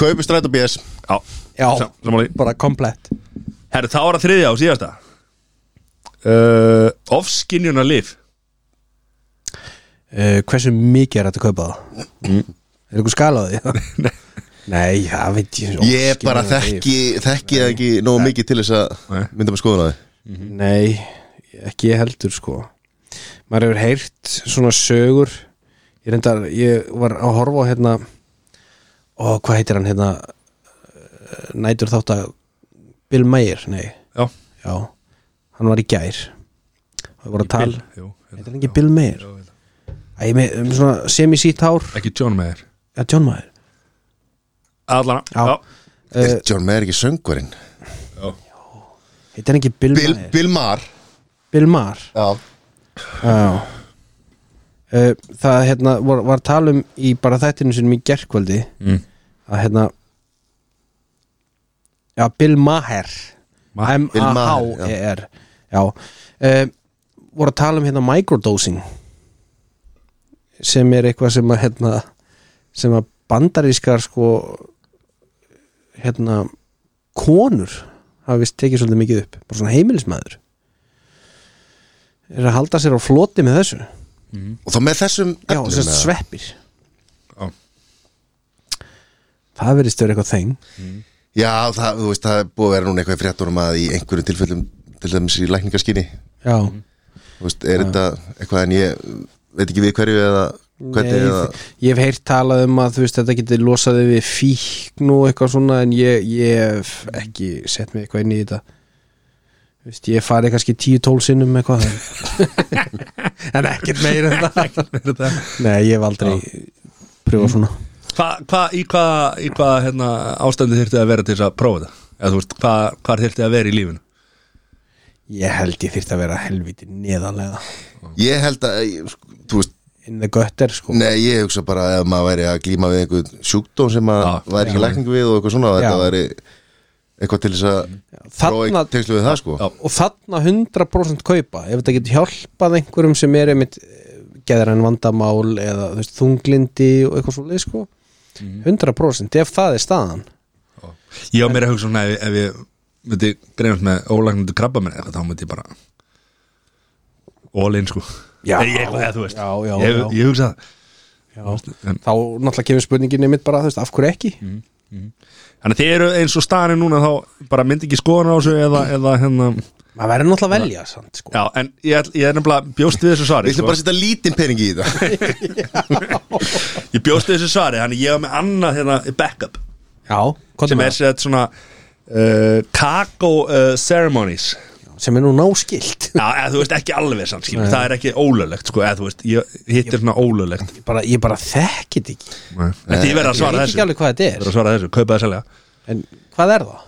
Kaupi strætó BS já, Já, samanlega bara komplett Herru, þá er það þriðja og síðasta. Uh, Ofskinjuna lif uh, Hversu mikið er þetta að kaupa það? Er eitthvað skalaði? (laughs) Nei. Nei, það veit ég Ég bara þekki, þekki það ekki nógu mikið til þess að mynda með skoðun á þið Nei, ekki ég heldur sko. Maður hefur heyrt svona sögur. Ég reyndar, ég var að horfa á hérna Ó, hvað heitir hann hérna? Eh, Nætur þátt að Bill Mayer, nei. Já, Já, hann var í gær. Það voru að tala. Jú, Heitir hann ekki Bill Mayer? Hérna. Æ, með um svona semi-sítt hár. Ekki John Mayer Já, John Mayer Allana Já. Já. Er John Mayer ekki söngvarinn? Heitir hann ekki Bill, Bill, Mayer? Bill Maher. Bill Maher. Já. Já. Uh, Það hérna var, var talum í bara þættinu sinum í gerkvöldi Mm. að hérna Já, Bill Maher. Ma- Bill Maher, Já. Uh, voru að tala um hérna microdosing sem er eitthvað sem að hérna sem að bandarískar sko hérna konur hafa vist tekið svolítið mikið upp. Bara svona heimilismæður er að halda sér á floti með þessu. Og þá með þessum já, efnum, þess eða? sveppir. Já. það verðist vera eitthvað þeng Já, það, þú veist, það er búið að vera núna eitthvað í fréttunum að í einhverjum tilfellum til dæmis í lækningaskinni já, Þú veist, er þetta eitthvað en ég veit ekki við hverju eða hvernig Nei, eða ég hef heyrt talað um að þú veist þetta getur losaði við fíkn og eitthvað svona en ég, ég hef ekki sett mig eitthvað inn í þetta. Veist, ég fari kannski 10-12 sinnum eitthvað. (laughs) En ekkert meira en það. Nei, ég hef aldrei pröfa svona Hva, hva, í hvað í hva, hérna, ástandi þyrfti að vera til þess að prófa þetta? Eða þú veist, hvað hva þyrfti að vera í lífinu? ég held ég þyrfti að vera helviti neðanlega Ég held að, sko, þú veist in the gutter sko Nei, ég hugsa bara að ef maður væri að glíma við einhvern sjúkdóm sem að Já. væri ekki lækning við og eitthvað svona þetta væri eitthvað til þess að prófa tengslu við það sko Já. og þarna 100% kaupa ef þetta getur hjálpað einhverjum sem er einmitt geðræn vandamál eða veist, þunglindi og eitthvað svo leið sko 100% ef það er staðan. Ég á mér að hugsa svona ef, ég- ef ég myndi greinast með ólagnandi krabba minn eitthvað, þá myndi ég bara all in sko. Já. Ég, eða, veist, Já, já, ég, ég hugsa það þá náttúrulega kemur spurningin einmitt bara, veist, af hverju ekki? Þannig að þið eru eins og staðan er núna þá bara myndi ekki skoðan á þessu eða, eða hérna maður verður náttúrulega að velja samt, sko. Já, en ég, ég er nefnilega bjóst við þessu svari Við ætlum sko. bara að setja lítinn pening í þetta (laughs) Ég bjóst við þessu svari, þannig ég var með annað hérna backup. Já, sem er sett svona uh, Kako uh, ceremonies. Það. sem er nú náskilt. Já, eða þú veist ekki alveg samt skilur, það er ekki ólöglegt sko, eða þú veist, ég hittir svona ólöglegt. bara, ég bara þekkit ekki. Þetta ég verð að ég svara veit þessu? ekki alveg hvað þetta er að svara þessu, kaupa það selja. En hvað er það?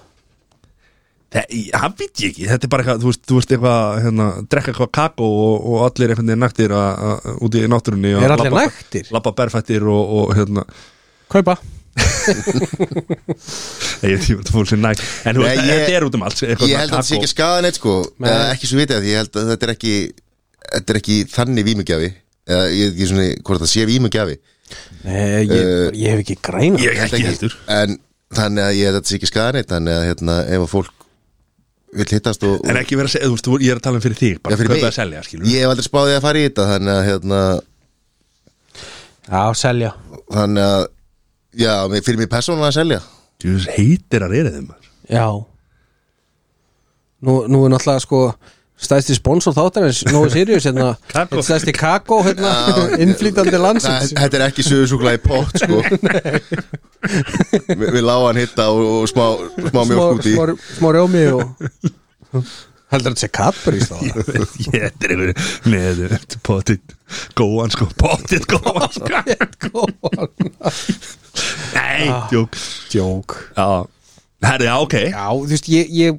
Það, veit ég ekki, þetta er bara eitthvað þú veist, þú veist eitthvað, hérna, drekka eitthvað kakó og, og allir einhvern veginn að- úti í náttúrunni og Er allir labba- naktir? Labba berfættir og, og hérna. Kaupa. (laughs) Ég veit ekki fólk sem nægt. En þú Nei, veist, ég- þetta er út um allt Ég held að þetta sé ekki skadan eitt sko. Nei. eða ekki svo vitið að ég held að þetta er ekki þetta er ekki þannig vímugjafi. Eða ég veit ekki svona hvort það sé vímugjafi. Nei, ég, Eh, ég hef ekki græna Ég ekki heldur. En þannig að ég held að þetta sé ekki skadan eitt þannig að hérna, ef að fólk vil hittast og, En ekki vera að segja, þú veist, ég er að tala um fyrir þig bara fyrir kaupa mig. að selja, skilur ég hef aldrei spáðið að fara í þetta þannig að hérna, Já, selja. Þannig að já, mér- fyrir mig persónulega að selja. Þú veist, heitir að reyða þeim Já. Nú, nú er náttúrulega sko stæðsti sponsor þáttarins Nói Sirius hérna, (laughs) Kakó. stæðsti kakó hérna, innflýtandi landsins. Þetta er ekki sögursúkla í pott sko. (laughs) Vi, Við lágan hitta og, og smá, smá mjölk út í. smá, smá rjómi og (laughs) heldur þetta sé kappur í stáða Ég þetta er einhverju Nei, þetta er potið góðan sko. Potið góðan sko. Nei, djók. Djók. Já, herri, já, ok. Já, þú veist, ég, ég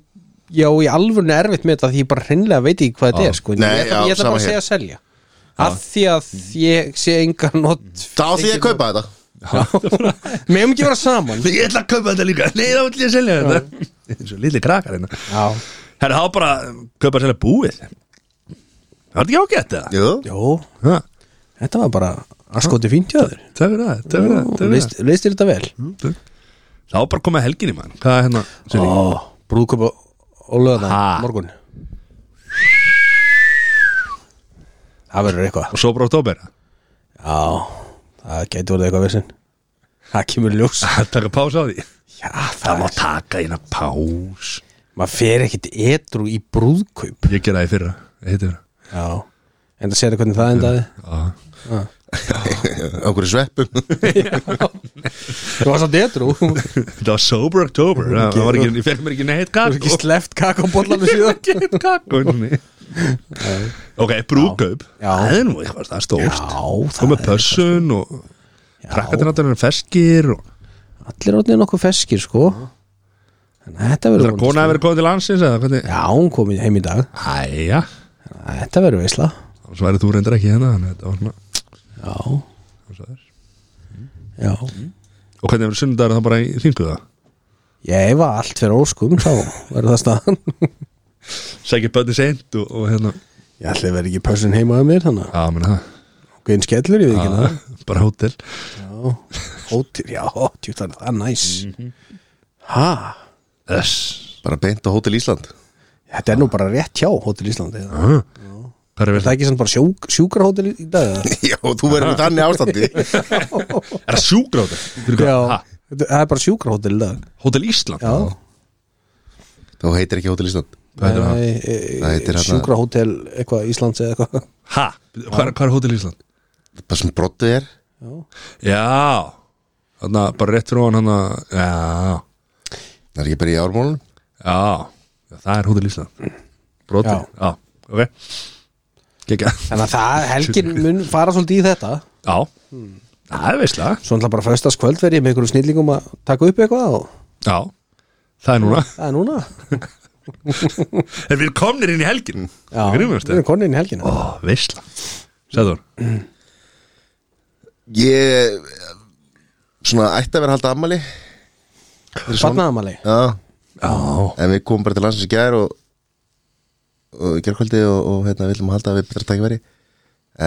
Já, ég alveg erfitt með þetta því ég bara hreinlega veit ekki hvað þetta er sko. Nei, ég, ætla, já, ég ætla bara að segja að selja. Af því að ég sé enga not Þá ætlum ég að kaupa þetta. (laughs) Megum ekki vera saman. Ég ætla að kaupa þetta líka. Nei, þá ætla ég að selja þetta. Eins og lítið krakkar hérna. Já, Herri, þá bara kaupa að selja búið. Það var ekki ágætt það Jú, Jó, Ha, þetta var bara askoti fínt þér. Það er það, það er það, það er Leist, leistir þetta vel? Það Þá bara komið helgin í mann. Hvað er hérna? Ó, brúðköp og lögðan Ha. morgun. Það verður eitthvað. Og svo bara oktober Já, það gæti verið eitthvað vissin Það kemur ljós. (laughs) Það taka pása á því? Já, Það það má taka eina pás. Maður fer ekkit edru í brúðkaup. Ég gera það í fyrra. Fyrra. Já, en það sér hvernig það endaði. Já. Hverju sveppum? (laughs) Þú var edru Þú Það var sober oktober Það var ekki, ég fekk mér ekki neitt er ekki sleft kakóbollanum síðan. Ok, brúðkaup. Já. Það er nú eitthvað, það er stórt. Já, Þú með pössun og Krakkarnir náttúrulega feskir og Allir átnið nokkuð feskir sko. Þetta Það verður er kona að vera komið til landsins eða hvernig? Já, hún komið heim í dag. Æja. Þetta verður veisla. Svo værið þú reyndar ekki hérna Þannig að þetta var svona Já, og það já. Og hvernig verður sunnudagur þá bara í hringu það? Ég að allt fyrir óskum þá verður það staðan. Sækir bönni seint og, og hérna. Ég ætli verður ekki pössun heima að mér þannig Já, menn það. Gauðin skellur, ég veit ekki það. Já, (laughs) Bara hótel. Já, hóttir, já, tjú, það er það næs. Mhm. Ha, Þess Bara beint á Hótel Ísland. Þetta er nú bara rétt hjá Hótel Íslandi Er Hvað er það ekki svona bara sjúk, sjúkrahótel í dag? eða? (laughs) Já, þú verður með þannig ástandi. (laughs) Er það sjúgróður? Já, þetta- það er bara sjúkrahótel í dag. Hótel Ísland? Já, Þá heitir ekki Hótel Ísland. Hvað heitir það? Nei, e, hérna- sjúkrahótel eitthvað Íslands eða eitthvað. Ha? Hvað er, hvað Hótel Ísland? Bara sem brottu er. Já. Þannig að bara rétt fyrir hann hann að Já. Það er ekki bara í ármólun Já. Það er Hótel Ísland. Broti Já. Já, ok Gekka Þannig að það, helgin mun fara svolítið í þetta. Já, það er veistlega Svo náttúrulega bara föstast kvöld verið með einhverju snillingum að taka upp eitthvað og Já, það er núna. Það er núna. (laughs) En við komnir inn í helgin. Já, við erum konið inn í helgina. Ó, veistla. Sæður Ég Svona ætti að vera halda ammali Barnaðamali Já, Já, en við komum bara til landsins í gær og og í gerkvöldi og, og hérna við viljum halda að við betra tækiveri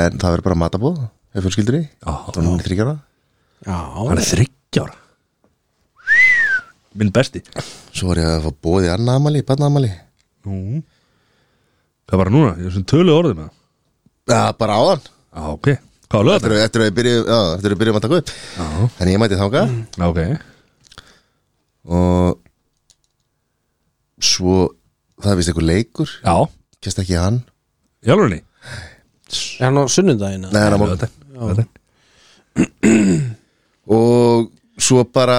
en það verður bara matabóð hefur fjölskyldunni. Já. og hún er þryggjara hann Já, er þryggjára Minn besti. Svo var ég að fá bóð í annað amali, barnaamali Nú. Hvað var núna? Ég er svona tölu orðið með það. Já, bara áðan. Já, ok. Hvað var lögð eftir, að- eftir að við byrjum, já, eftir að við byrjum að taka upp Já, en ég mæti þanga Já, ok. Og svo það er vist einhver leikur. Já, kæst ekki hann. Jálfurinni er hann á sunnundagina Nei, hann á. Þetta (clears throat) og svo bara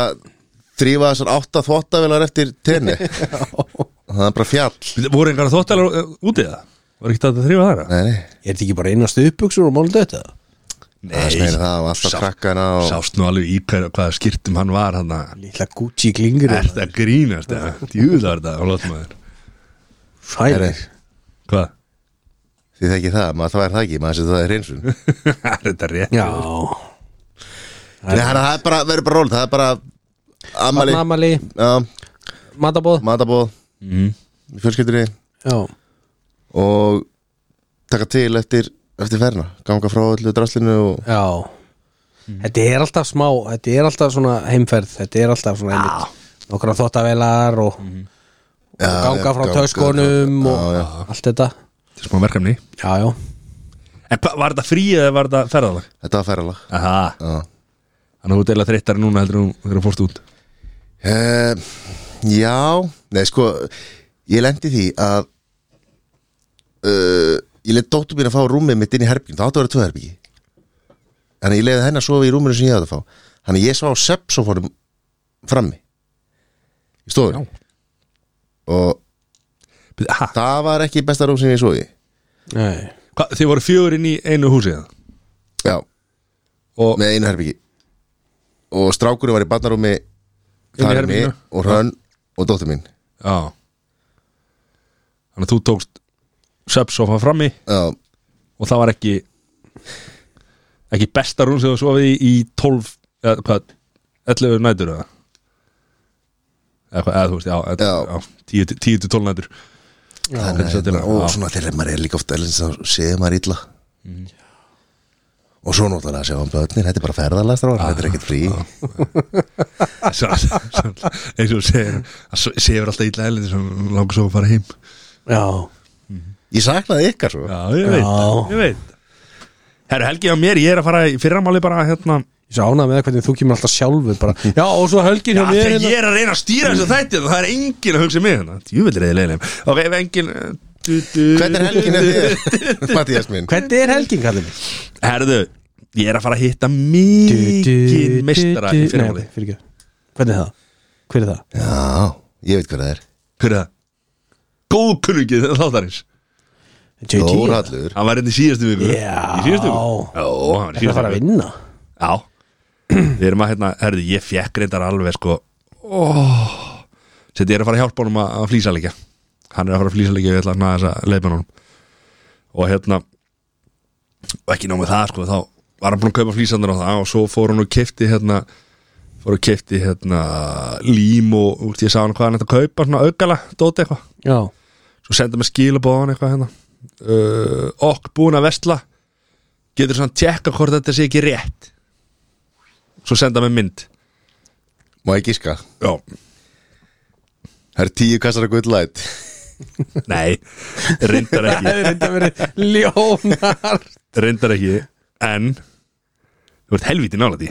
þrýfa þessar átta þvottavelar eftir tenni. (laughs) Það er bara fjall. Voru einhverja þóttalega úti það? Var ekki þetta að þrýfa það? nei, nei, Er þetta ekki bara einu stuðbuxur og málið þetta? smeira það og alltaf krakkana og Sást nú alveg í hvað, hvaða skýrtum hann var hann að Lítla Gucci klingur. Er þetta grínast eða? Djúðar þetta á lótmaður Sælir Hvað? því það ekki það, maður það er það ekki maður sem það er hreinsun. (laughs) Er þetta rétt? Já. Nei, það er bara, verður bara ról, það er bara ammali, Barnaðamali, já, matabóð. Matabóð. Mm. í fjölskyldunni. Já, og taka til eftir, eftir ferna ganga frá öllu draslinu og já. Þetta er alltaf smá, þetta er alltaf svona heimferð Þetta er alltaf svona einmitt Nokkra þóttavelar og, og Já, ganga já, frá ganga töskunum frá- og já, já. allt þetta. Þetta er smá verkefni. Já, já. En hva, var þetta frí eða var þetta ferðalag? þetta var ferralag Aha, já. þannig að þú deila þreyttari núna heldur þú þegar þú fórst út. Uh, já, nei sko ég lendi því að uh, ég lendi dóttur mín að fá rúmið mitt inn í herbyggin það áttu að vera tvö herbyggi þannig að ég leiði henni að sofa í rúminu sem ég átti að fá. Þannig að ég svá sepsofónum frammi. Í stofunni og Ha, það var ekki besta rúm sem ég svo í þið voru fjögur inn í einu húsi eða? já, Og með einu herbyggi og strákurinn var í barnarúmi þar herberginu? og hrönn og dóttur mín. Já. Þannig að þú tókst Subsofa frammi. Já, og það var ekki ekki besta rúm sem þú sofið í, í 12 eða hvað, 11 nætur eða eða eða þú veist, já, Já. já. 10 til- 10 til 12 nætur. Að- og svona þegar maður er líka ofta þá séð maður illa. Og svo náttúrulega að sjá um börnin þetta er bara ferðalastráð, þetta er ekkert frí. (laughs) eins og að segir alltaf illa elindi sem langar svo að fara heim. Já, ég saknaði ykkar svo. Já, ég veit, Já. ég veit. Herru Helgi á mér, ég er að fara í fyrramáli bara hérna ég svo ánað með hvernig þú kemur alltaf sjálfur bara (laughs) Já, og svo helgin hjá Já, mér ég er að reyna að stýra þessu þætti og það er enginn að hugsa mig hérna. Ok, ef du, hvernig er helgin er þér, Mattías minn? Hvernig er helgin, kallið? Herðu, ég er að fara að hitta mikið mistara í fyrirmáli Nei, fyrir ekki. Hvernig er það? Hver er það? já, ég veit hvað það er. Hver er það? Góðkunnungið þáttarins. JT Þórhallur Hann var hérna í síðastu viku. Já. Í síðastu viku? Já, hann var í Það að fara að síðastu viku. Vinna Já Við erum að hérna, herðu, ég fekk reyndar alveg sko oh, Þetta ég er að fara að hjálpa honum að, að flýsa líka Hann er að fara að flýsa líka Ég ætla að naða þessa leifin honum. Og hérna Og ekki nóg með það sko Þá var hann búin að kaupa flýsandur á það Og svo fór hann og kefti hérna Fór og kefti hérna Lím og, og ég sá hann hvað hann ætti að kaupa Svona aukala, dóti eitthvað. Svo senda mig skilabóðan eitthvað hérna. Uh, Ok, búin að vestla Getur svona tjekka hvort þetta sé ekki rétt Svo senda mig mynd. Má ég gíska? Já. Það er tíu kassar að gull light. (laughs) Nei, reyndar það ekki. Er reynda að vera ljónar Reyndar ekki En Þú ert helvíti nála því.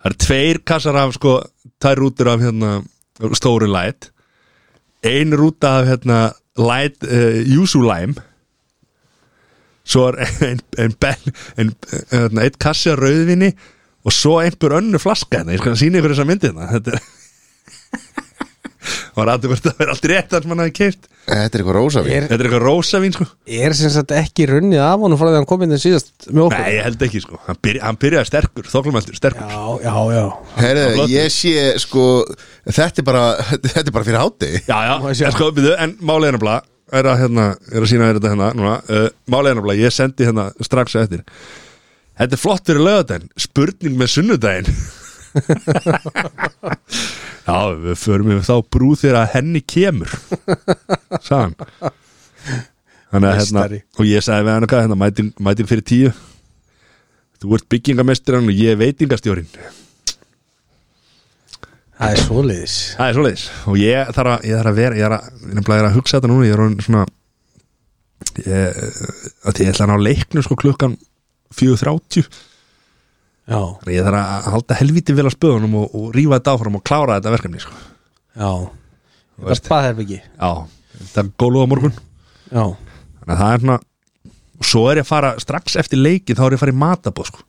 Það eru tveir kassar af sko Tvær rútur af hérna Stóru light. Ein rúta af hérna Light uh, Yuzu lime. Svo er ein, ein, ein, ein, ein, ein kassi af rauðvinni Og svo einhver önnu flaska hérna Ég skal sína ykkur þessa myndi hérna Þetta er (laughs) var aðeins að vera allt rétt þar sem hann hafi keift Þetta er eitthvað rósavín. Er, Þetta er eitthvað rósavín sko. Er sem sagt ekki runnið af honum frá því að hann kom inn þess síðast með okkur? Nei, ég held ekki sko. Hann, byrja, hann byrjaði sterkur, þoklumæltur, sterkur. Já, já, já. Herri, flott. ég sé sko Þetta er bara, (laughs) þetta er bara fyrir hátti Já, já, Má ég sjá? en sko, byrju, en málið er nefnilega er að, hérna, er að sína þér þetta hérna núna, uh, málið er nefnilega, ég sendi hérna strax á eftir Þetta er flott fyrir lögadaginn Spurning með sunnudaginn. (laughs) Já, við förum við þá brú þegar að henni kemur Sagðan Þannig að hérna, og ég sagði við hann eitthvað, hérna, mætin, mætin fyrir tíu. Þú ert byggingamestirinn og ég er veitingastjórin Það er svoleiðis. Það er svoleiðis. Og ég þarf að, ég þarf að vera ég er að, að hugsa þetta núna. Ég er svona ég, að ég ætla að ná leiknu sko klukkan 4.30 Já, þannig að ég þarf að halda helviti vel á spöðunum og, og rífa þetta áfram og klára þetta verkefni sko. já. Það er baðherbyggi já, þetta er gólu á morgun. Já, þannig að það er svona og svo er ég að fara strax eftir leiki þá er ég að fara í matabóð sko.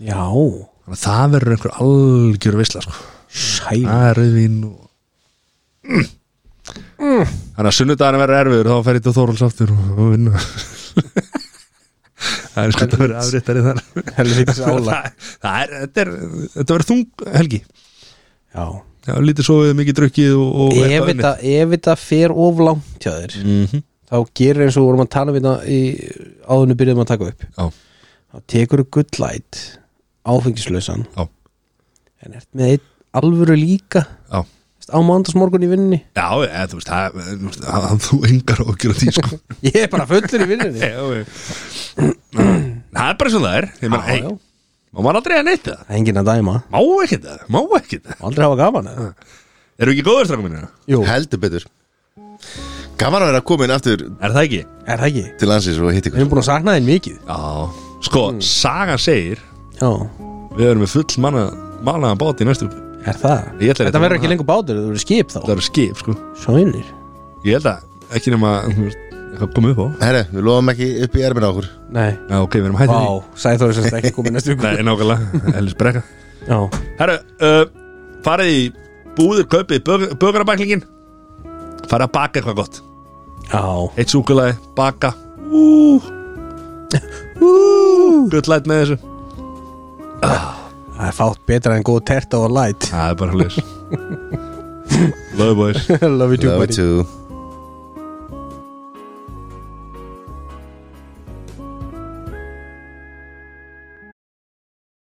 já. Þannig að það verður einhver algjör visla sko. Það er rauðvín og mm. þannig að sunnudaginn verður erfiður þá fer ég til Þóralds aftur og og vinna (laughs) það er sko að vera afrittari þar. (laughs) Það, það þetta er verður þung helgi. Já. Já, lítið sofið, mikið drukkið og, og Ef þetta, fer of langt hjá þér mm -hmm. þá gerir eins og vorum að tala við þetta í áðunni byrjuðum að taka upp. Já, þá tekur þú good light áfengislausan já, en ert með einn alvöru líka. Já á mándagsmorgun í vinninni Já, eða, þú veist, það, þú veist, það, þú engar okkur á því, sko (laughs) Ég er bara fullur í vinninni Já, já. Það er bara svo það er Ég meina, Já, hey, já. má maður aldrei að neitt það enginn að dæma Má ekki það, má ekki það Aldrei hafa gaman eða? Eru ekki góður strákum minni? Jú, Heldur betur Gaman að vera komin aftur Er það ekki? er það ekki? til landsins og hitt Við ykkur erum búin að sakna þín mikið Já Sko, sagan segir Já, Við erum með full manna Málaðan bát í næstu. Er það? Ég ætla Þetta að- verður ekki lengur bátur, það verður skip þá. Það eru skip, sko. Svænir Ég held að ekki nema komið upp á. Herre, við lofum ekki upp í ermina okkur. Nei, Já, ok, við erum hættið vá, Sæþóri sem ekki komið næstu (laughs) ykkur Nei, nákvæmlega. Ellis brekka. Já, Herru, uh, farið í búðir, kaupið bögarabæklingin farið að baka eitthvað gott. Já. Eitt súkulaði, baka. Ú, Good light með þessu Það er fátt betra en góð terta og light. Það er bara hlis (laughs) Love you boys. Love you too Love buddy. you too